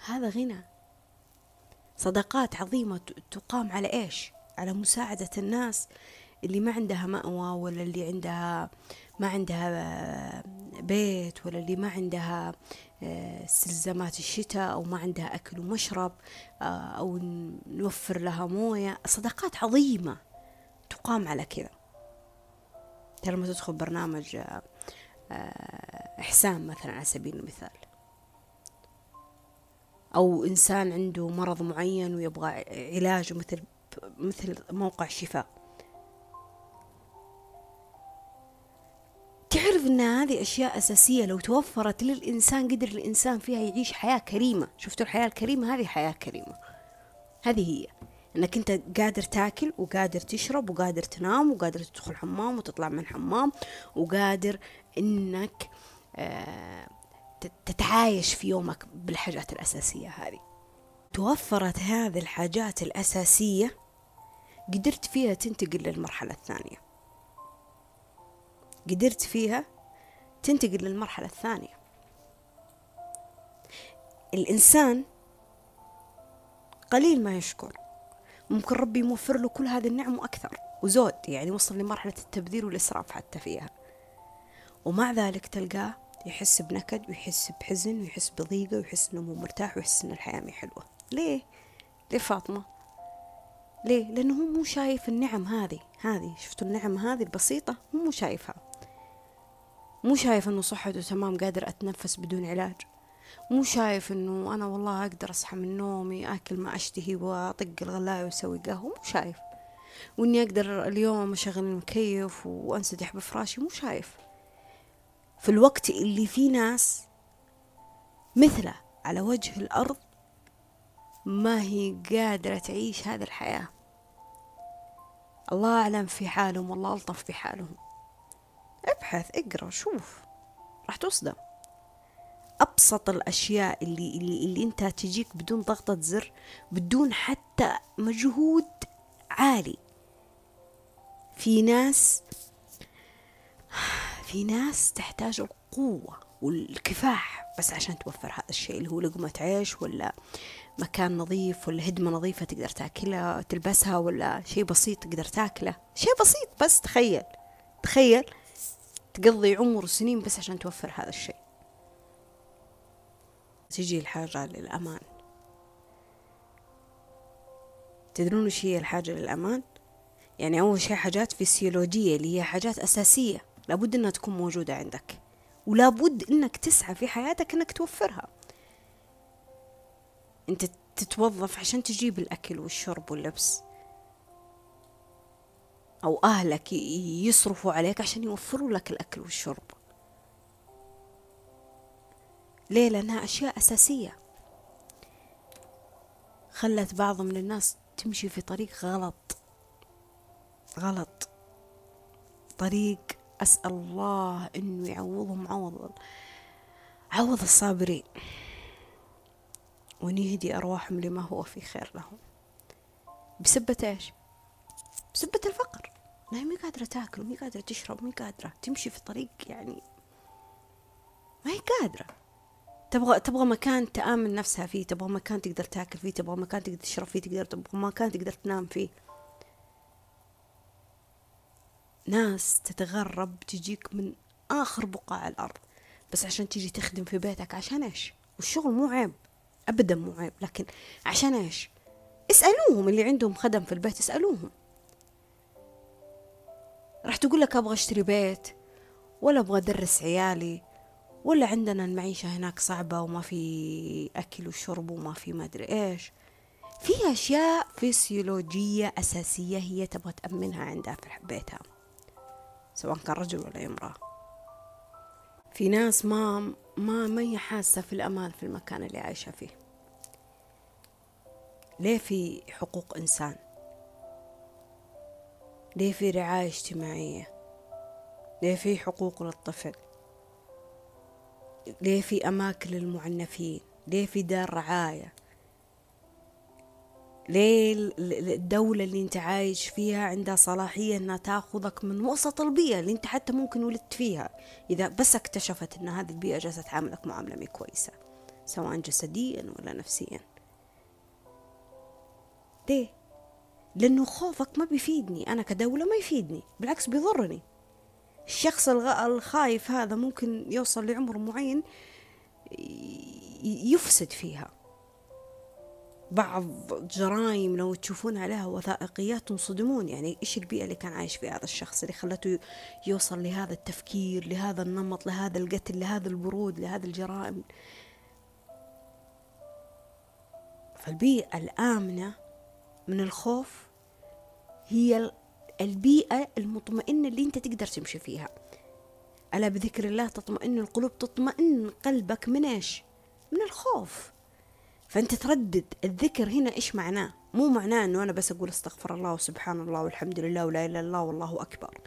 هذا غنى. صداقات عظيمة تقام على إيش؟ على مساعدة الناس اللي ما عندها مأوى ولا اللي عندها ما عندها بيت ولا اللي ما عندها استلزامات الشتاء أو ما عندها أكل ومشرب أو نوفر لها موية. صداقات عظيمة. تقام على كذا. لما تدخل برنامج إحسان مثلا على سبيل المثال. أو إنسان عنده مرض معين ويبغى علاج مثل مثل موقع شفاء. تعرف إن هذه أشياء أساسية لو توفرت للإنسان قدر الإنسان فيها يعيش حياة كريمة. شفتوا الحياة الكريمة؟ هذه حياة كريمة. هذه هي. إنك أنت قادر تاكل وقادر تشرب وقادر تنام وقادر تدخل حمام وتطلع من حمام وقادر إنك آه تتعايش في يومك بالحاجات الأساسية هذه. توفرت هذه الحاجات الأساسية قدرت فيها تنتقل للمرحلة الثانية. قدرت فيها تنتقل للمرحلة الثانية. الإنسان قليل ما يشكر. ممكن ربي يوفر له كل هذه النعم وأكثر. وزود يعني وصل لمرحلة التبذير والإسراف حتى فيها. ومع ذلك تلقاه يحس بنكد ويحس بحزن ويحس بضيقة ويحس إنه مو مرتاح ويحس إن الحياة مي حلوة. ليه؟ ليه فاطمة؟ ليه؟ لأنه هو مو شايف النعم هذه هذه. شفتوا النعم هذه البسيطة؟ هو مو شايفها. مو شايف إنه صحته تمام قادر أتنفس بدون علاج. مو شايف إنه أنا والله أقدر أصحى من نومي أكل ما اشتهي وأطق الغلاية وأسوي قهوة مو شايف. وإني أقدر اليوم أشغل المكيف وانسدح بفراشي مو شايف. في الوقت اللي في ناس مثله على وجه الأرض ما هي قادرة تعيش هذه الحياة. الله أعلم في حالهم والله ألطف بحالهم ابحث اقرأ شوف. راح تصدم. أبسط الأشياء اللي اللي اللي أنت تجيك بدون ضغطة زر بدون حتى مجهود عالي. في ناس في ناس تحتاج القوة والكفاح بس عشان توفر هذا الشيء اللي هو لقمة عيش ولا مكان نظيف ولا هدمة نظيفة تقدر تاكلها تلبسها ولا شيء بسيط تقدر تاكله. شيء بسيط بس تخيل تخيل تقضي عمر وسنين بس عشان توفر هذا الشيء. تجي الحاجة للأمان. تدرون وش هي الحاجة للأمان؟ يعني أول شيء حاجات فسيولوجية اللي هي حاجات أساسية لابد أنها تكون موجودة عندك ولابد أنك تسعى في حياتك أنك توفرها. أنت تتوظف عشان تجيب الأكل والشرب واللبس أو أهلك يصرفوا عليك عشان يوفروا لك الأكل والشرب. ليه لأنها أشياء أساسية. خلت بعض من الناس تمشي في طريق غلط. غلط. طريق أسأل الله إنه يعوضهم عوض عوض الصابرين. وإن يهدي أرواحهم لما هو في خير لهم. بسبة إيش؟ بسبة الفقر. ما هي قادرة تاكل ومي قادرة تشرب ومي قادرة تمشي في طريق يعني ما هي قادرة. تبغى تبغى مكان تآمن نفسها فيه تبغى مكان تقدر تاكل فيه تبغى مكان تقدر تشرب فيه تقدر تبغى مكان تقدر تنام فيه. ناس تتغرب تجيك من آخر بقاع الأرض. بس عشان تيجي تخدم في بيتك عشان إيش؟ والشغل مو عيب. أبدا مو عيب. لكن عشان إيش؟ اسألوهم اللي عندهم خدم في البيت اسألوهم. راح تقول لك أبغى أشتري بيت ولا أبغى أدرس عيالي ولا عندنا المعيشة هناك صعبة وما في أكل وشرب وما في ما أدري إيش. في أشياء فسيولوجية أساسية هي تبغى تأمنها عندها في بيتها سواء كان رجل ولا امرأة. في ناس ما ما ما هي حاسة في الأمان في المكان اللي عايشة فيه. ليه في حقوق إنسان؟ ليه في رعاية اجتماعية؟ ليه في حقوق للطفل؟ ليه في أماكن للمعنفين؟ ليه في دار رعاية؟ ليه الدولة اللي أنت عايش فيها عندها صلاحية إنها تاخذك من وسط البيئة اللي أنت حتى ممكن ولدت فيها؟ إذا بس اكتشفت إن هذه البيئة جالسة تعاملك معاملة مي كويسة سواء جسديا ولا نفسيا. ليه؟ لأنه خوفك ما بيفيدني أنا كدولة ما يفيدني بالعكس بيضرني. الشخص الخايف هذا ممكن يوصل لعمر معين يفسد فيها. بعض جرائم لو تشوفون عليها وثائقيات تنصدمون. يعني إيش البيئة اللي كان عايش فيها هذا الشخص اللي خلته يوصل لهذا التفكير لهذا النمط لهذا القتل لهذا البرود لهذا الجرائم؟ فالبيئة الآمنة من الخوف هي البيئة المطمئنة اللي انت تقدر تمشي فيها. ألا بذكر الله تطمئن القلوب تطمئن قلبك من إيش؟ من الخوف. فأنت تردد الذكر هنا إيش معناه؟ مو معناه إنه أنا بس أقول أستغفر الله وسبحان الله والحمد لله ولا إله إلا الله والله أكبر.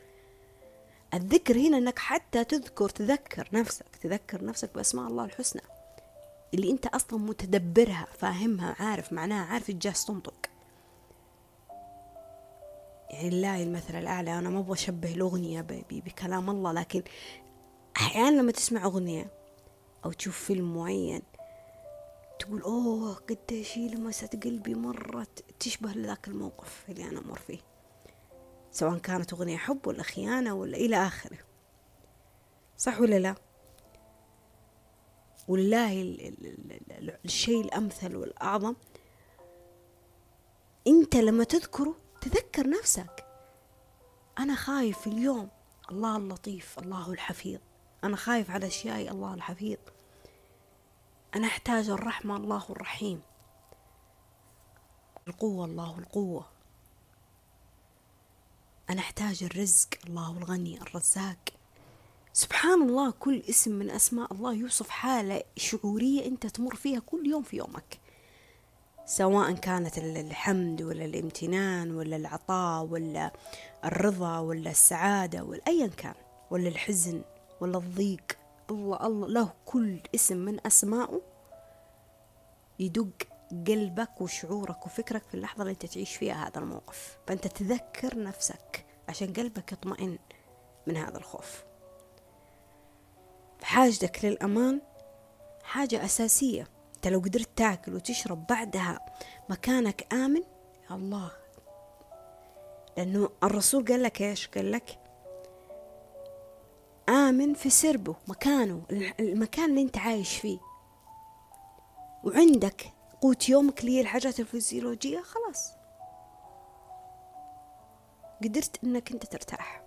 الذكر هنا إنك حتى تذكر تذكر نفسك تذكر نفسك بأسماء الله الحسنى. اللي أنت أصلا متدبرها فاهمها عارف معناها عارف الجاس تنطق يعني لله المثل الأعلى أنا ما أبغى أشبه الأغنية بكلام الله لكن أحيانا لما تسمع أغنية أو تشوف فيلم معين تقول أوه قديش هي لمست قلبي مرة. تشبه لذاك الموقف اللي أنا أمر فيه. سواء كانت أغنية حب ولا خيانة ولا إلى آخره. صح ولا لا؟ ولله الشيء الأمثل والأعظم أنت لما تذكره تذكر نفسك. أنا خايف اليوم. الله اللطيف الله الحفيظ. أنا خايف على أشيائي. الله الحفيظ. أنا أحتاج الرحمة. الله الرحيم. القوة الله القوة. أنا أحتاج الرزق. الله الغني الرزاق. سبحان الله كل اسم من أسماء الله يوصف حالة شعورية أنت تمر فيها كل يوم في يومك. سواء كانت الحمد ولا الامتنان ولا العطاء ولا الرضا ولا السعادة ولا أيا كان ولا الحزن ولا الضيق. الله الله له كل اسم من أسمائه يدق قلبك وشعورك وفكرك في اللحظة اللي أنت تعيش فيها هذا الموقف. فأنت تذكر نفسك عشان قلبك يطمئن من هذا الخوف. حاجتك للأمان حاجة أساسية. أنت لو قدرت تاكل وتشرب بعدها مكانك آمن؟ الله. لأنه الرسول قال لك إيش؟ قال لك آمن في سربه مكانه المكان اللي أنت عايش فيه. وعندك قوت يومك هي الحاجات الفيزيولوجية خلاص. قدرت إنك أنت ترتاح.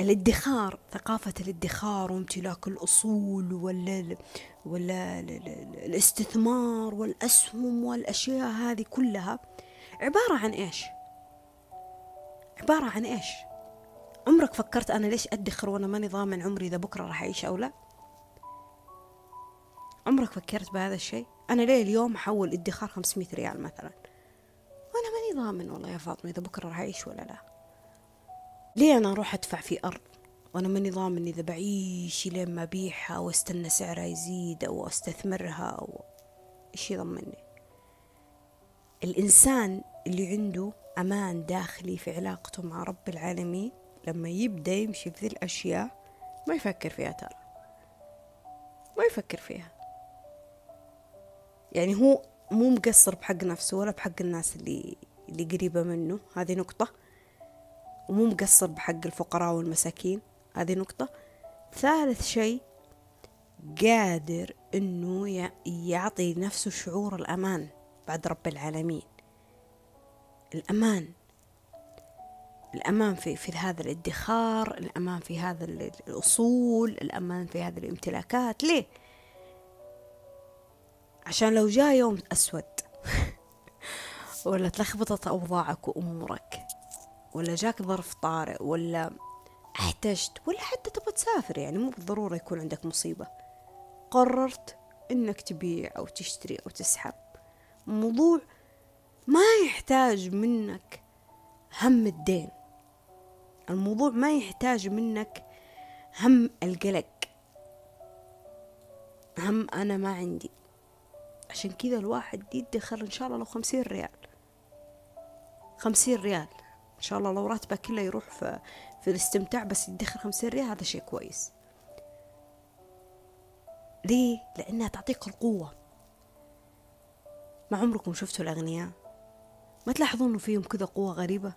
الادخار ثقافة الادخار وامتلاك الأصول ولا ولا الاستثمار والأسهم والأشياء هذه كلها عبارة عن إيش؟ عبارة عن إيش؟ عمرك فكرت أنا ليش أدخر وأنا ماني ضامن عمري إذا بكرة راح أعيش أو لا؟ عمرك فكرت بهذا الشيء؟ أنا ليه اليوم أحول ادخار 500 ريال مثلا؟ وأنا ماني ضامن والله يا فاطمة إذا بكرة راح أعيش ولا لا؟ ليه أنا أروح أدفع في أرض؟ وأنا ماني ضامن إذا بعيش لين ما أبيعها وأستنى سعرها يزيد أو أستثمرها أو إيش يضمني الإنسان اللي عنده أمان داخلي في علاقته مع رب العالمين لما يبدأ يمشي في ذي الأشياء ما يفكر فيها ترى. ما يفكر فيها. يعني هو مو مقصر بحق نفسه ولا بحق الناس اللي اللي قريبة منه. هذه نقطة. ومو مقصر بحق الفقراء والمساكين. هذه نقطة. ثالث شيء قادر إنه يعطي نفسه شعور الأمان بعد رب العالمين. الأمان. الأمان في, في هذا الادخار الأمان في هذا الأصول الأمان في هذه الامتلاكات. ليه؟ عشان لو جاء يوم أسود [LAUGHS] ولا تلخبطت أوضاعك وأمورك ولا جاك ظرف طارئ ولا احتجت ولا حتى تبغى تسافر يعني مو بالضرورة يكون عندك مصيبة. قررت إنك تبيع أو تشتري أو تسحب. موضوع ما يحتاج منك هم الدين. الموضوع ما يحتاج منك هم القلق. هم أنا ما عندي. عشان كذا الواحد يدخر إن شاء الله لو خمسين ريال. خمسين ريال. إن شاء الله لو راتبه كله يروح في, في الاستمتاع بس يدخر خمسين ريال هذا شيء كويس. ليه؟ لأنها تعطيك القوة. ما عمركم شفتوا الأغنياء؟ ما تلاحظون إنه فيهم كذا قوة غريبة؟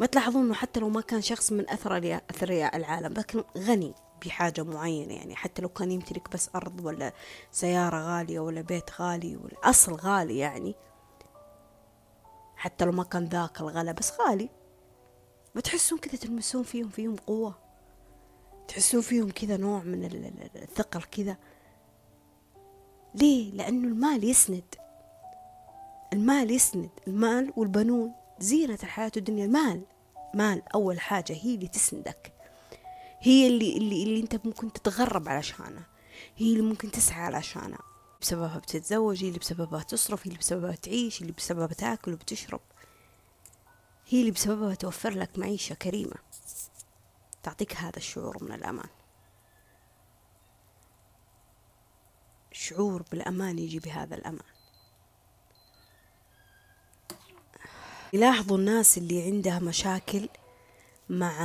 ما تلاحظون إنه حتى لو ما كان شخص من أثرياء أثرياء العالم لكن غني بحاجة معينة يعني. حتى لو كان يمتلك بس أرض ولا سيارة غالية ولا بيت غالي ولا أصل غالي يعني. حتى لو ما كان ذاك الغلا بس غالي. بتحسون كذا تلمسون فيهم فيهم قوة. تحسون فيهم كذا نوع من الثقل كذا. ليه؟ لأنه المال يسند. المال يسند. المال والبنون. زينة الحياة الدنيا. المال. مال. أول حاجة هي اللي تسندك. هي اللي اللي اللي أنت ممكن تتغرب علشانها. هي اللي ممكن تسعى علشانها. بسببها بتتزوج هي اللي بسببها تصرف هي اللي بسببها تعيش اللي بسببها تاكل وبتشرب. هي اللي بسببها توفر لك معيشة كريمة. تعطيك هذا الشعور من الأمان. شعور بالأمان يجي بهذا الأمان. يلاحظوا الناس اللي عندها مشاكل مع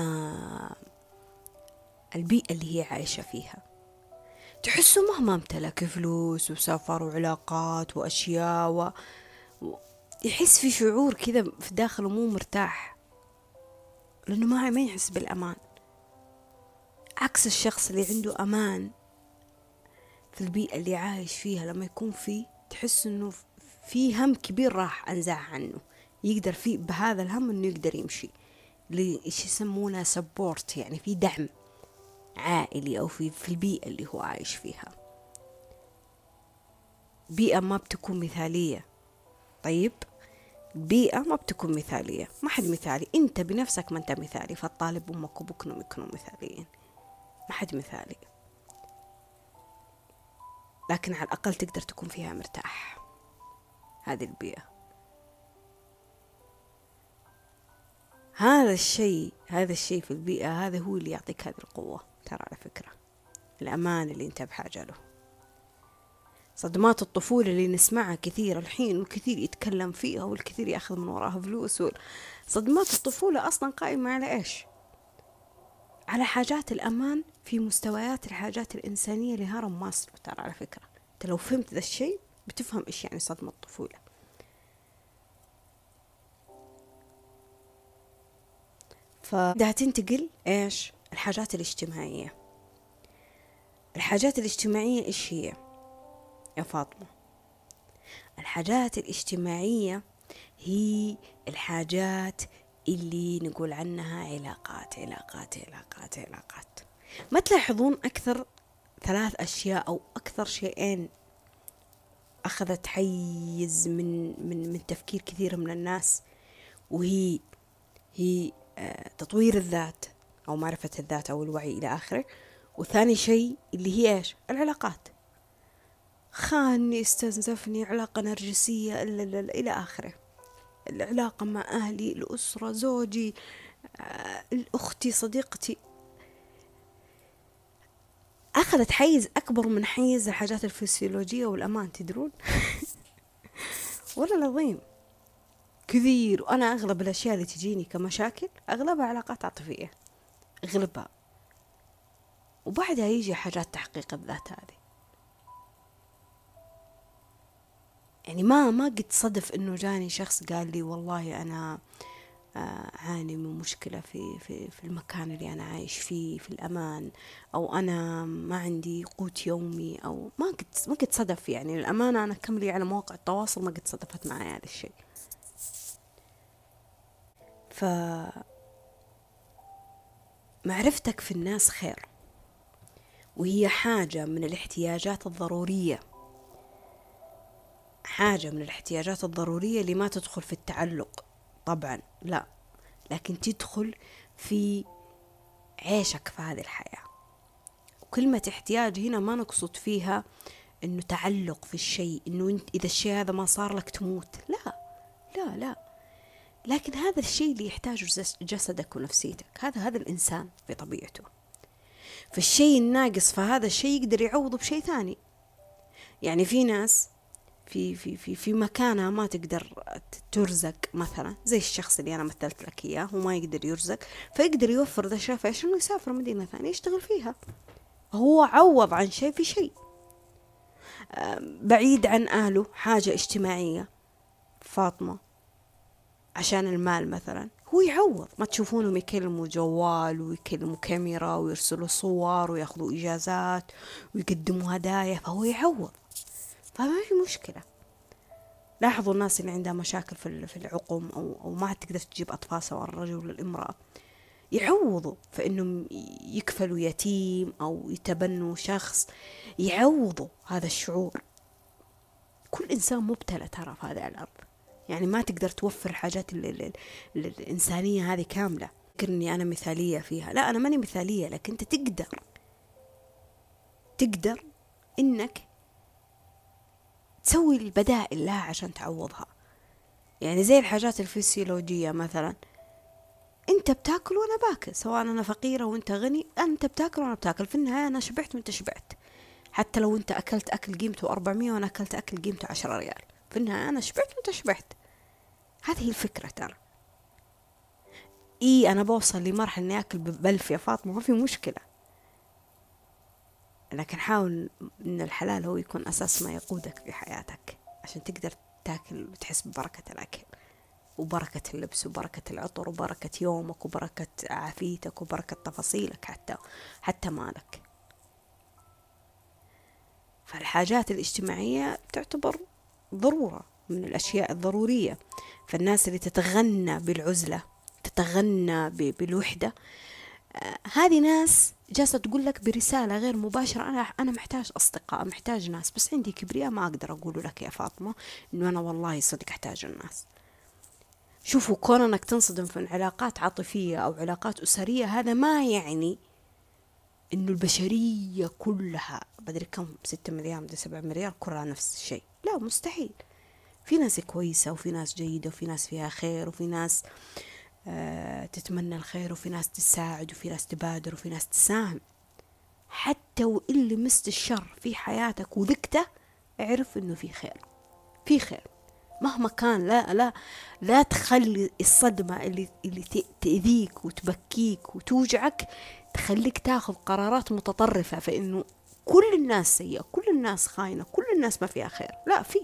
البيئة اللي هي عايشة فيها. تحسوا مهما امتلك فلوس وسفر وعلاقات وأشياء و... يحس في شعور كذا في داخله مو مرتاح. لأنه ما ما يحس بالأمان. عكس الشخص اللي عنده أمان في البيئة اللي عايش فيها لما يكون فيه تحس إنه في هم كبير راح أنزع عنه. يقدر فيه بهذا الهم إنه يقدر يمشي. اللي يسمونه سبورت يعني في دعم. عائلي أو في في البيئة اللي هو عايش فيها. بيئة ما بتكون مثالية. طيب؟ بيئة ما بتكون مثالية. ما حد مثالي. أنت بنفسك ما أنت مثالي. فالطالب أمك وابوك انهم يكونوا مثاليين. ما حد مثالي. لكن على الأقل تقدر تكون فيها مرتاح. هذه البيئة. هذا الشيء هذا الشيء في البيئة هذا هو اللي يعطيك هذه القوة. ترى على فكرة الأمان اللي أنت بحاجة له. صدمات الطفولة اللي نسمعها كثير الحين والكثير يتكلم فيها والكثير يأخذ من وراها فلوس صدمات الطفولة أصلا قائمة على إيش؟ على حاجات الأمان في مستويات الحاجات الإنسانية لهرم ماسلو ترى على فكرة. أنت لو فهمت ذا الشيء بتفهم إيش يعني صدمة الطفولة. فده تنتقل إيش؟ الحاجات الاجتماعية. الحاجات الاجتماعية إيش هي يا فاطمة؟ الحاجات الاجتماعية هي الحاجات اللي نقول عنها علاقات علاقات علاقات علاقات. ما تلاحظون أكثر ثلاث أشياء أو أكثر شيئين أخذت حيز من من من تفكير كثير من الناس وهي هي آه، تطوير الذات. أو معرفة الذات أو الوعي إلى آخره. وثاني شيء اللي هي إيش؟ العلاقات. خاني استنزفني علاقة نرجسية إلى آخره. العلاقة مع أهلي الأسرة زوجي آه، أختي صديقتي. أخذت حيز أكبر من حيز الحاجات الفسيولوجية والأمان تدرون؟ [LAUGHS] ولا العظيم. كثير. وأنا أغلب الأشياء اللي تجيني كمشاكل أغلبها علاقات عاطفية. أغلبها وبعدها يجي حاجات تحقيق الذات هذه. يعني ما ما قد صدف إنه جاني شخص قال لي والله أنا اعاني آه، من مشكلة في في في المكان اللي أنا عايش فيه في الأمان أو أنا ما عندي قوت يومي أو ما قد ما قد صدف. يعني الامانه أنا كم لي على مواقع التواصل ما قد صدفت معي هذا الشيء. ف معرفتك في الناس خير وهي حاجة من الاحتياجات الضرورية. حاجة من الاحتياجات الضرورية اللي ما تدخل في التعلق طبعا لا لكن تدخل في عيشك في هذه الحياة. وكلمة احتياج هنا ما نقصد فيها إنه تعلق في الشيء إنه إنت إذا الشيء هذا ما صار لك تموت لا لا لا. لكن هذا الشيء اللي يحتاجه جسدك ونفسيتك. هذا هذا الإنسان بطبيعته فالشيء الناقص فهذا الشيء يقدر يعوضه بشيء ثاني. يعني في ناس في في في في مكانها ما تقدر ترزق مثلا زي الشخص اللي أنا مثلت لك إياه هو ما يقدر يرزق فيقدر يوفر ذا الشيء انه يسافر مدينة ثانية يشتغل فيها. هو عوض عن شيء في شيء. بعيد عن أهله حاجة اجتماعية. فاطمة عشان المال مثلا. هو يعوض. ما تشوفونهم يكلموا جوال ويكلموا كاميرا ويرسلوا صور وياخذوا إجازات ويقدموا هدايا فهو يعوض. فما في مشكلة. لاحظوا الناس اللي عندها مشاكل في العقم أو, أو ما تقدر تجيب أطفال سواء الرجل ولا الإمرأة. يعوضوا فإنهم يكفلوا يتيم أو يتبنوا شخص. يعوضوا هذا الشعور. كل إنسان مبتلى ترى في هذه الأرض. يعني ما تقدر توفر الحاجات الإنسانية هذه كاملة. إني أنا مثالية فيها. لا أنا ماني مثالية لكن أنت تقدر. تقدر إنك تسوي البدائل لها عشان تعوضها. يعني زي الحاجات الفسيولوجية مثلا. أنت بتاكل وأنا باكل سواء أنا فقيرة وأنت غني أنت بتاكل وأنا بتاكل. في النهاية أنا شبعت وأنت شبعت. حتى لو أنت أكلت أكل قيمته 400 وأنا أكلت أكل قيمته 10 ريال. النهاية أنا شبعت وأنت شبعت. هذه الفكرة ترى. إي أنا بوصل لمرحلة إني آكل بألف يا فاطمة ما في مشكلة. لكن حاول إن الحلال هو يكون أساس ما يقودك في حياتك عشان تقدر تاكل وتحس ببركة الأكل وبركة اللبس وبركة العطر وبركة يومك وبركة عافيتك وبركة تفاصيلك حتى حتى مالك. فالحاجات الاجتماعية تعتبر ضرورة من الأشياء الضرورية. فالناس اللي تتغنى بالعزلة تتغنى بالوحدة آه هذه ناس جالسة تقول لك برسالة غير مباشرة أنا أنا محتاج أصدقاء محتاج ناس. بس عندي كبرياء ما أقدر أقول لك يا فاطمة إنه أنا والله صدق أحتاج الناس. شوفوا كون انك تنصدم في علاقات عاطفية أو علاقات أسرية هذا ما يعني إنه البشرية كلها بدري كم ستة مليار مدري سبعة مليار كلها نفس الشيء. لا مستحيل. في ناس كويسة وفي ناس جيدة وفي ناس فيها خير وفي ناس آه تتمنى الخير وفي ناس تساعد وفي ناس تبادر وفي ناس تساهم. حتى وإن لمست الشر في حياتك وذقته اعرف إنه في خير. في خير. مهما كان لا لا لا تخلي الصدمة اللي اللي تأذيك وتبكيك وتوجعك تخليك تاخذ قرارات متطرفة فإنه كل الناس سيئة كل الناس خاينة كل الناس ما فيها خير. لا في.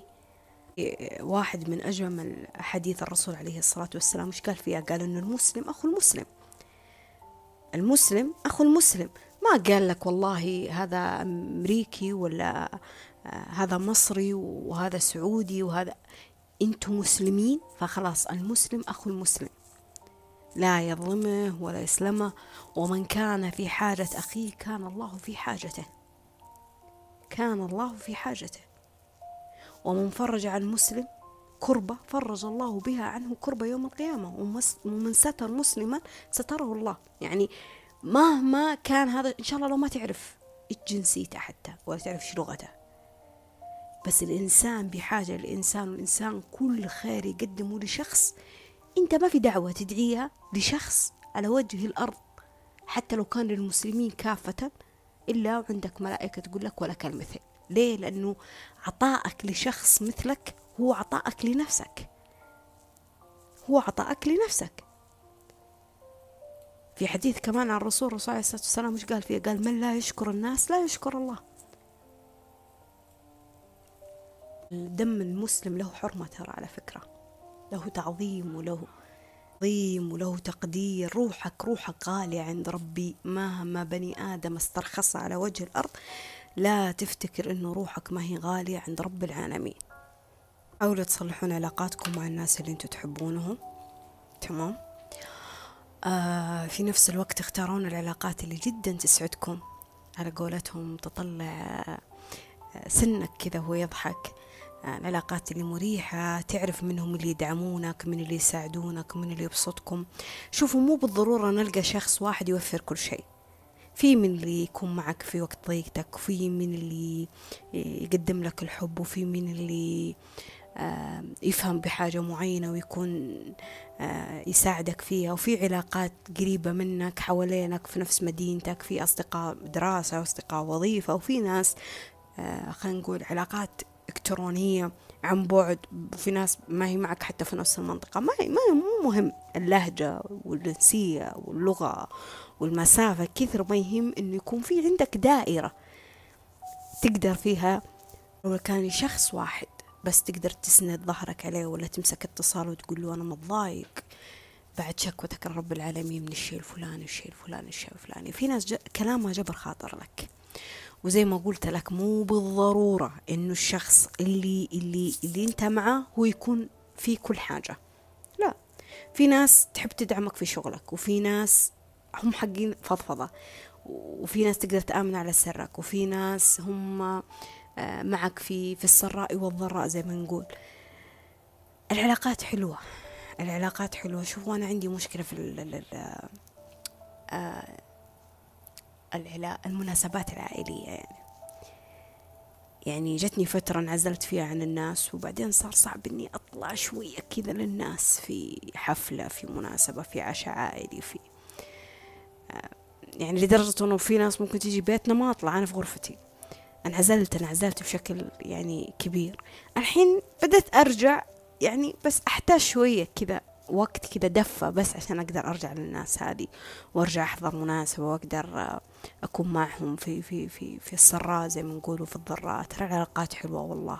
واحد من أجمل أحاديث الرسول عليه الصلاة والسلام مش قال فيها؟ قال إنه المسلم أخو المسلم. المسلم أخو المسلم. ما قال لك والله هذا أمريكي ولا هذا مصري وهذا سعودي وهذا. أنتم مسلمين؟ فخلاص المسلم أخو المسلم. لا يظلمه ولا يسلمه ومن كان في حاجة أخيه كان الله في حاجته. كان الله في حاجته. ومن فرج عن مسلم كربة فرج الله بها عنه كربة يوم القيامة. ومن ستر مسلما ستره الله. يعني مهما كان هذا إن شاء الله لو ما تعرف جنسيته حتى ولا تعرف شو لغته. بس الإنسان بحاجة للإنسان والإنسان كل خير يقدمه لشخص أنت ما في دعوة تدعيها لشخص على وجه الأرض حتى لو كان للمسلمين كافة إلا وعندك ملائكة تقول لك ولك المثل. ليه؟ لأنه عطائك لشخص مثلك هو عطائك لنفسك. هو عطائك لنفسك. في حديث كمان عن الرسول صلى الله عليه وسلم مش قال فيه؟ قال من لا يشكر الناس لا يشكر الله. دم المسلم له حرمة ترى على فكرة. له تعظيم وله تعظيم وله تقدير. روحك روحك غالية عند ربي. مهما بني آدم استرخص على وجه الأرض لا تفتكر إنه روحك ما هي غالية عند رب العالمين. حاولوا تصلحون علاقاتكم مع الناس اللي أنتم تحبونهم. تمام؟ آه في نفس الوقت اختارون العلاقات اللي جدا تسعدكم. على قولتهم تطلع آه، سنك كذا وهو يضحك العلاقات اللي مريحة تعرف منهم اللي يدعمونك من اللي يساعدونك من اللي يبسطكم. شوفوا مو بالضرورة نلقى شخص واحد يوفر كل شيء. في من اللي يكون معك في وقت ضيقتك وفي من اللي يقدم لك الحب وفي من اللي يفهم بحاجة معينة ويكون يساعدك فيها. وفي علاقات قريبة منك حوالينك في نفس مدينتك في أصدقاء دراسة وأصدقاء وظيفة وفي ناس خلينا نقول علاقات إلكترونية عن بعد في ناس ما هي معك حتى في نفس المنطقة. ما هي, ما مو مهم. اللهجة والجنسية واللغة والمسافة كثر ما يهم إنه يكون في عندك دائرة تقدر فيها. لو كان شخص واحد بس تقدر تسند ظهرك عليه ولا تمسك اتصال وتقول له أنا متضايق بعد شكوتك لرب العالمين من الشيء الفلاني الشيء الفلاني الشيء الفلاني. في ناس كلامها جبر خاطر لك. وزي ما قلت لك مو بالضرورة إنه الشخص اللي اللي اللي أنت معه هو يكون في كل حاجة. لا في ناس تحب تدعمك في شغلك وفي ناس هم حقين فضفضة وفي ناس تقدر تآمن على سرك وفي ناس هم آه، معك في في السراء والضراء زي ما نقول. العلاقات حلوة العلاقات حلوة. شوفوا أنا عندي مشكلة في ال آه، العلا المناسبات العائلية يعني. يعني جتني فترة انعزلت فيها عن الناس وبعدين صار صعب إني أطلع شوية كذا للناس في حفلة في مناسبة في عشاء عائلي في يعني لدرجة إنه في ناس ممكن تيجي بيتنا ما أطلع أنا في غرفتي. انعزلت انعزلت بشكل يعني كبير. الحين بدأت أرجع يعني بس أحتاج شوية كذا وقت كذا دفة بس عشان أقدر أرجع للناس هذه وأرجع أحضر مناسبة وأقدر أكون معهم في في في في السراء زي ما نقول وفي الضراء ترى العلاقات حلوة والله.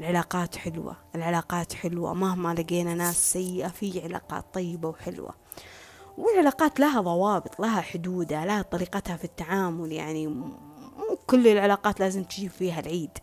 العلاقات حلوة. العلاقات حلوة. مهما لقينا ناس سيئة في علاقات طيبة وحلوة. والعلاقات لها ضوابط لها حدودها لها طريقتها في التعامل يعني. مو كل العلاقات لازم تجيب فيها العيد.